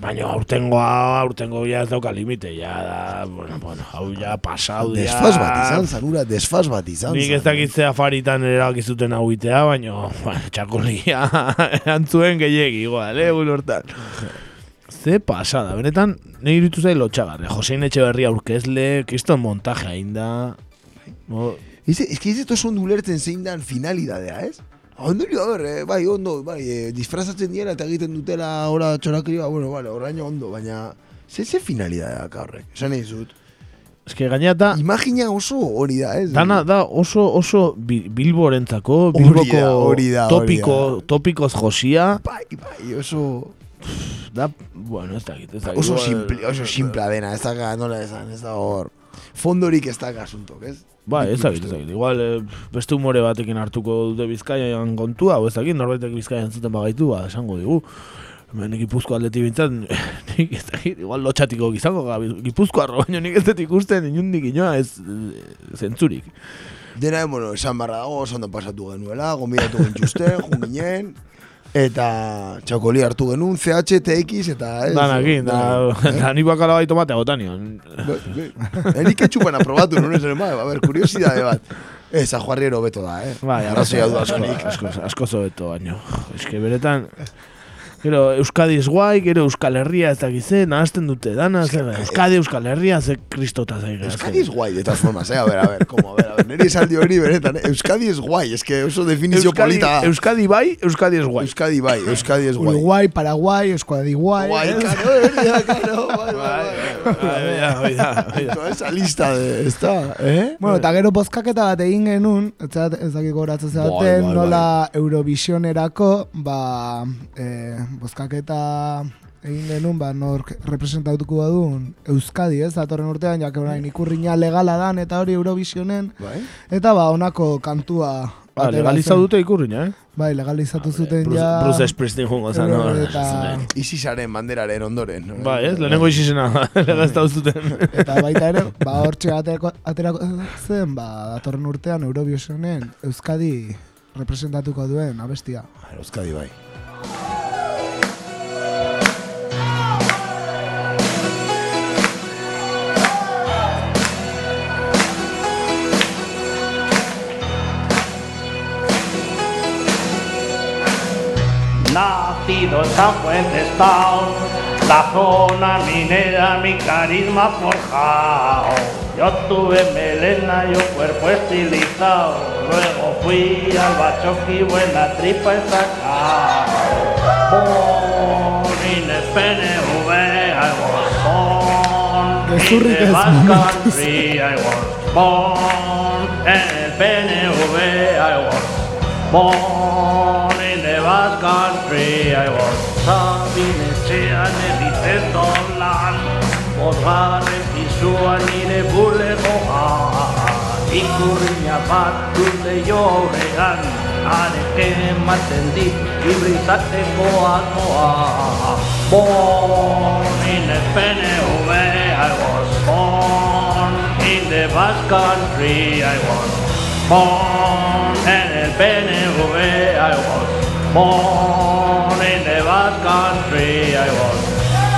Baina aurtengoa, aurtengo ja ez dauka limite, ja da, bueno, bueno, hau ja pasau dia. Desfaz bat izan, zanura, desfaz bat izan. Nik ez dakitzea afaritan erakizuten hau itea, baina, bueno, txakolia antzuen gehiegi, igual, eh, hortan. Ze pasada, benetan, nahi irutu zai lotxagarria. Josein Etxeberria aurkezle, kriston montaje hain da. No, es que ez eto ondo ulertzen zein dan finalidadea, ez? Ondorio, a ber, eh, bai, ondo, bai, eh, disfrazatzen diela eta egiten dutela ora txorakria, bueno, vale, oraino ondo, baina ze ze finalidadea ka horrek, esan nahi zut. Ez que gaina Imagina oso hori da, ez? dana da oso, oso bi, bilborentzako, Hori bilboko da, hori da, hori da. topikoz josia, Bai, bai, oso... da, bueno, ez dakit, ez dakit. Oso simple, oso simplea dena, ez da, nola esan, ez da hor... Fondorik ez da asuntok, ez? Bai, ez dakit, ez dakit. Igual eh, beste humore batekin hartuko dute Bizkaian kontua, o ez dakit, norbaitek Bizkaian zuten bagaitu, ba, esango digu. Hemen Gipuzko atleti bintzat, nik ez dakit, igual lotxatiko gizango, ga, Gipuzko arro, baina nik ez dut ikusten inundik inoa ez eh, zentzurik. Dena, bueno, esan barra dago, oso ondo pasatu genuela, gombidatu gintuzten, jun ginen, eta txakoli hartu genuen, CH, TX, eta... Ez, Danakin, da, bai, da ni bakala bai tomate gotanion. Erik etxupan aprobatu, nuen esan, bai, a ver, kuriosidade bat. Ez, ajuarriero beto da, eh? Bai, arrazoia du asko, asko, asko zobeto baino. Eske beretan, Gero Euskadi ez guai, gero Euskal Herria ez dakiz ze, nahazten dute dana, zer, Euskadi, Euskal Herria, ze kristota zaiga. Euskadi es guay, de todas formas, eh? A ver, a ver, como, a ver, a ver. Neri esaldi hori beretan, eh? Euskadi es guay, es que oso definizio Euskadi, polita. Euskadi bai, Euskadi ez guai. Euskadi bai, Euskadi es guay. Uruguay, Paraguay, Euskadi guay. Guay, ¿eh? claro, eh, claro, bai, bai, bai. Toda esa lista de, está, eh? Bueno, eta gero bozkaketa bat egin genuen, ez dakik goratzen Bai, zaten, bai, nola Eurovisionerako, ba, eh, bozkaketa egin genuen, ba, nork representatuko badun Euskadi, ez, datorren urtean, jak orain ikurriña legala dan, eta hori Eurovisionen, Bai. eta ba, honako kantua Ba, atera legaliza zen. dute ikurriña, eh? Bai, legalizatu zuten Bruce, ja... Bruce Springsteen jungo zen, no? Eta, Isisaren banderaren ondoren. no? Bai, ez, lehenengo izizena, legalizta zuten. eta baita ere, ba, hortxe aterako, aterako zen, ba, datorren urtean Eurovisionen Euskadi representatuko duen abestia. Euskadi bai. Nacido en San Fuentes Town, la zona minera, mi carisma forjado. Yo tuve melena y un cuerpo estilizado, luego fui al bachoqui, buena tripa. Born in the PNV, I was born in the Basque. Country, I was born en el PNV, I was born in the Basque Country, I was Sabinetxean egiten lan, bosgarren pisua nire bulegoan, ikurriña bat dute jo aurrean, areke ematen dit ibrizateko asmoa. Born in the PNV, I was born in the Basque Country, I was born en el PNV, born in the Basque Country, I was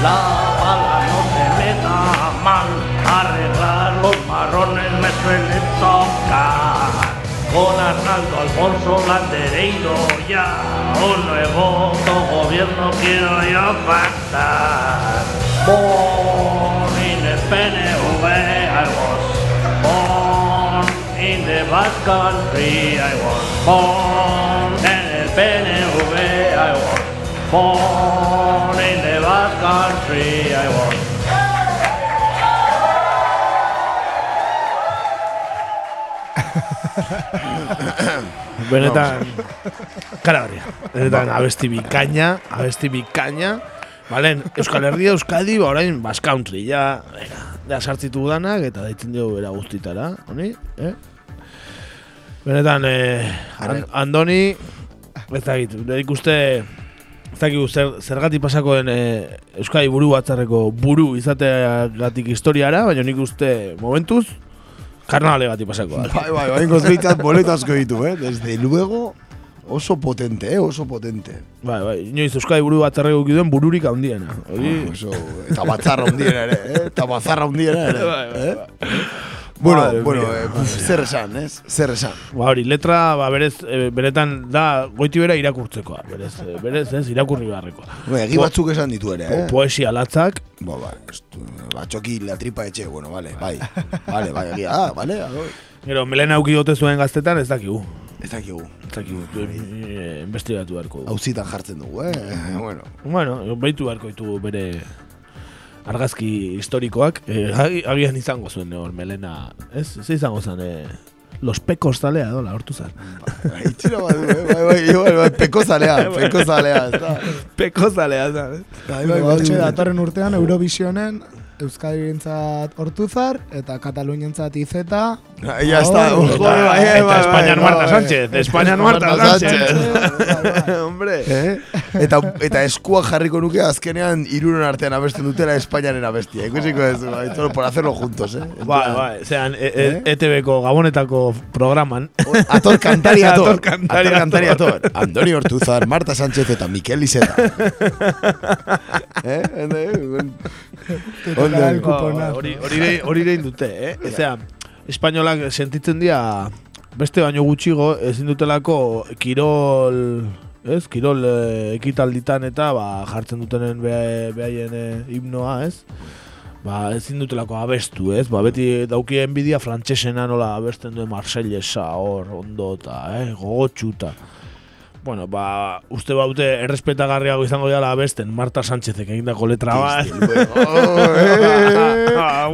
la bala no se me da mal, arreglar los marrones me suele tocar. Con Arnaldo Alfonso Landereiro ya un nuevo gobierno quiero yo pactar. Born in the PNV, I was born in the Basque Country, I was born PNV, I was born in the Basque Country, I was Benetan, karagarria. Benetan, abesti bikaina, abesti bikaina. Balen, Euskal Herria, Euskadi, ba orain, Basque Country, ja, venga, ja sartzitu danak, eta deitzen dugu bera guztitara, honi, eh? Benetan, eh, An- Andoni, ez dakit, nik uste, ez dakit, zer, zergatik pasako den eh, Euskadi buru batzarreko buru izateagatik historiara, baina nik uste, momentuz, karnavale gati pasako. da. Bai, bai, bai, gozbeitzat boleto asko ditu, eh? Desde luego, oso potente, eh? Oso potente. Bai, bai, inoiz Euskadi buru batzarreko duen bururik handiena. Hori, Ah, Oso, eta batzarra hundiena ere, eh? Eta batzarra hundiena ere. Bai, bai, eh? Bueno, Madre bueno, mía, eh, uf, zer esan, ez? Zer esan. Ba hori, letra, ba, berez, e, beretan da, goiti bera irakurtzekoa, berez, e, berez, ez, irakurri beharrekoa. Bueno, egi batzuk esan ditu ere, eh? Po- Poesia latzak, Bo, ba, estu, batxoki la tripa etxe, bueno, vale, bai. Vale, bai, egia, ah, vale, ah, gero, melena auki gote zuen gaztetan, ez dakigu. Ez dakigu. Ez dakigu, e, investigatu beharko. dugu. Hauzitan jartzen dugu, eh? Bueno. Bueno, baitu beharko ditugu bere argazki historikoak, e, agi- agian izango zuen, eh, hor, melena, ez, ze izango zen, e, los pecos talea, dola, hortu zen. Itxiro badu, eh? Bai, bai, igual, bai, peko zalea, peko zalea, ez da. Peko zalea, zen. Bai, Bai, bai, hortxe bai. datorren urtean Eurovisionen Euskadirentzat Hortuzar eta Katalunientzat Izeta. Ya está, ojo, bai, bai, Eta Espainian bai, Marta. Sánchez, Espainian Marta Sánchez. Hombre. Eh? Eta, eta eskua jarriko nuke azkenean iruren artean abesten dutela Espainiaren abestia. Ikusiko ez, bai, todo por hacerlo juntos, eh? En Bai, plan, bai, zean, e, e, ETV-ko gabonetako programan. Ator kantari ator. Ator kantari Ator ator. Andoni Hortuzar, Marta Sánchez eta Mikel Iseta. eh? Cuponazo. Hori hori hori dute, eh? Ezea, espainolak sentitzen dira beste baino gutxigo ezin dutelako kirol ez? Kirol eh, ekitalditan eta ba, jartzen dutenen beha- behaien eh, himnoa, ez? Ba, ezin dutelako abestu, ez? Ba, beti dauki enbidia frantsesena nola abesten duen Marsellesa hor ondo eta, eh? Gogotxuta. Bueno, ba, uste baute errespetagarriago izango dela abesten Marta Sánchezek egindako letra bat. Eh,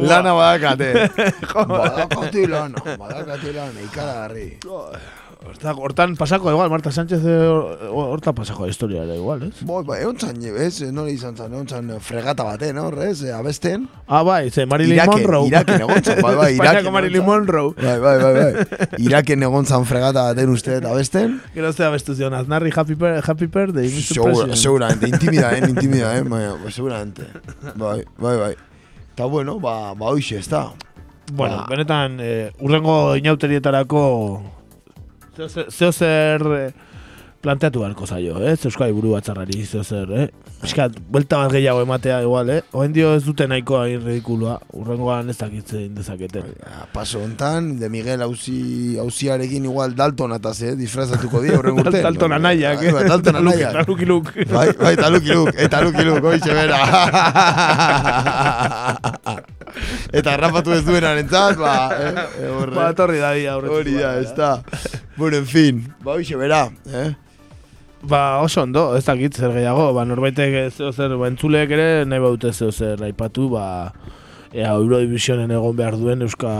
lana badakate. badakate lana, badakate lana, ikaragarri. Horta- Hortan pasako igual, Marta Sánchez eh, hortan pasako historia ere igual, ez? Bo, ba, egon zan, ez, nola izan zan, egon zan fregata baten, hor, ez, eh, abesten. Ah, bai, ze Marilyn Iraken, Monroe. Iraken egon zan, bai, bai, Espainiako Iraken. Marilyn egon zan. Monroe. Bai, bai, bai, bai. Iraken egon zan fregata baten uste eta abesten. Gero zea bestu zion, Aznarri Happy, Per- happy Birthday, Mr. Segura, President. seguramente, intimidaen, intimidaen, bai, bai, seguramente. Bai, bai, bai. Eta bueno, ba, ba hoxe, ez da. Bueno, Ba. benetan, eh, urrengo inauterietarako zeo zer- eh, planteatu beharko zaio, eh? Euskai buru batzarrari zeo zer, eh? Piskat, buelta bat gehiago ematea igual, eh? Oen dio ez dute nahikoa hain ridikulua, urrengoan ez dakitzen dezaketen. Ja, paso hontan, de Miguel auzi, auziarekin igual Dalton ataz, eh? Disfrazatuko di horren urte. Dalton anaiak, Bai, bai, Dalton anaiak. Luki Luke. Bai, bai, eta Luki Luke, eta Luki Luke, hoixe bera. eta rapatu ez duenan entzat, ba, eh? eh, horre. Ba, etorri da dia aurretik. Hori da, ba, ez da. Bueno, en fin, ba, hoixe bera, eh? Ba, oso ondo, ez dakit zer gehiago, ba, norbaitek zeo zer, ba, entzuleek ere nahi baute zeo zer aipatu, ba, ea Eurodivisionen egon behar duen Euska,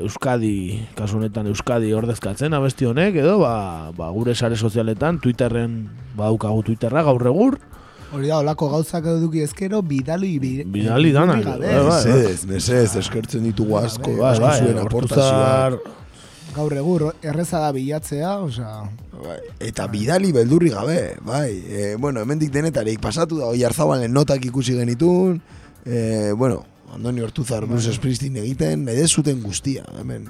Euskadi, kasu honetan Euskadi ordezkatzen abesti honek, edo, ba, ba, gure sare sozialetan, Twitterren, badaukagu Twitterra gaur egur, Hori da, olako gauzak eduki ezkero, bidali bi, Bidali danak, gabe. bai, bai. Mesedez, mesedez, eskertzen ditugu asko, bai, asko bai, zuen Ortuzar, aportazioak. Gaur egur, erreza da bilatzea, osea... Bai, Eta bidali beldurri gabe, bai. E, bueno, hemendik denetarik pasatu da, oi hartzabalen notak ikusi genitun, e, bueno, Andoni Hortuzar Bruce Springsteen egiten, nahi zuten guztia, hemen.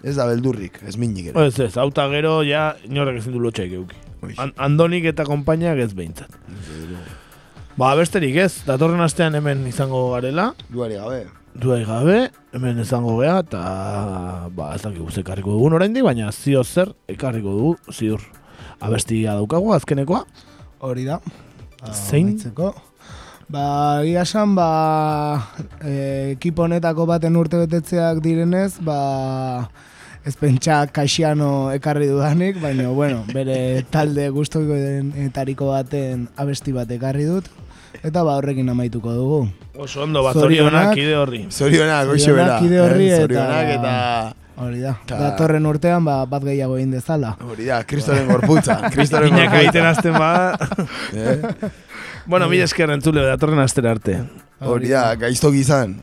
Ez da beldurrik, ez minik ere. ez ez, auta gero, ja, inorrek ezin du lotxaik euki. An Andonik eta konpainiak ez behintzat. Ba, besterik ez, datorren astean hemen izango garela, Duari gabe. duai gabe, hemen izango gea, eta ba, ez dakigu ze ekarriko dugun oraindik, baina zio zer ekarriko dugu, ziur. Abestia daukagu, azkenekoa. Hori da. Zein? Amaitzeko. Ba, egia esan, ba, e, ekipo honetako baten urte betetzeak direnez, ba, ez pentsa kaxiano ekarri dudanik, baina, bueno, bere talde guztoko etariko baten abesti bat ekarri dut, eta ba, horrekin amaituko dugu. Oso ondo, bat zorionak kide horri. Zorionak, hoxe bera. Zorionak kide horri eh? eta... Zorionak eta... Hori da. Ta- Datorren urtean, ba, bat gehiago egin dezala. Hori da, kristoren gorputza. Kristoren gorputza. egiten azten ba. Eh? bueno, mila esker entzule, datorren astera arte. Hori da, gaiztok izan.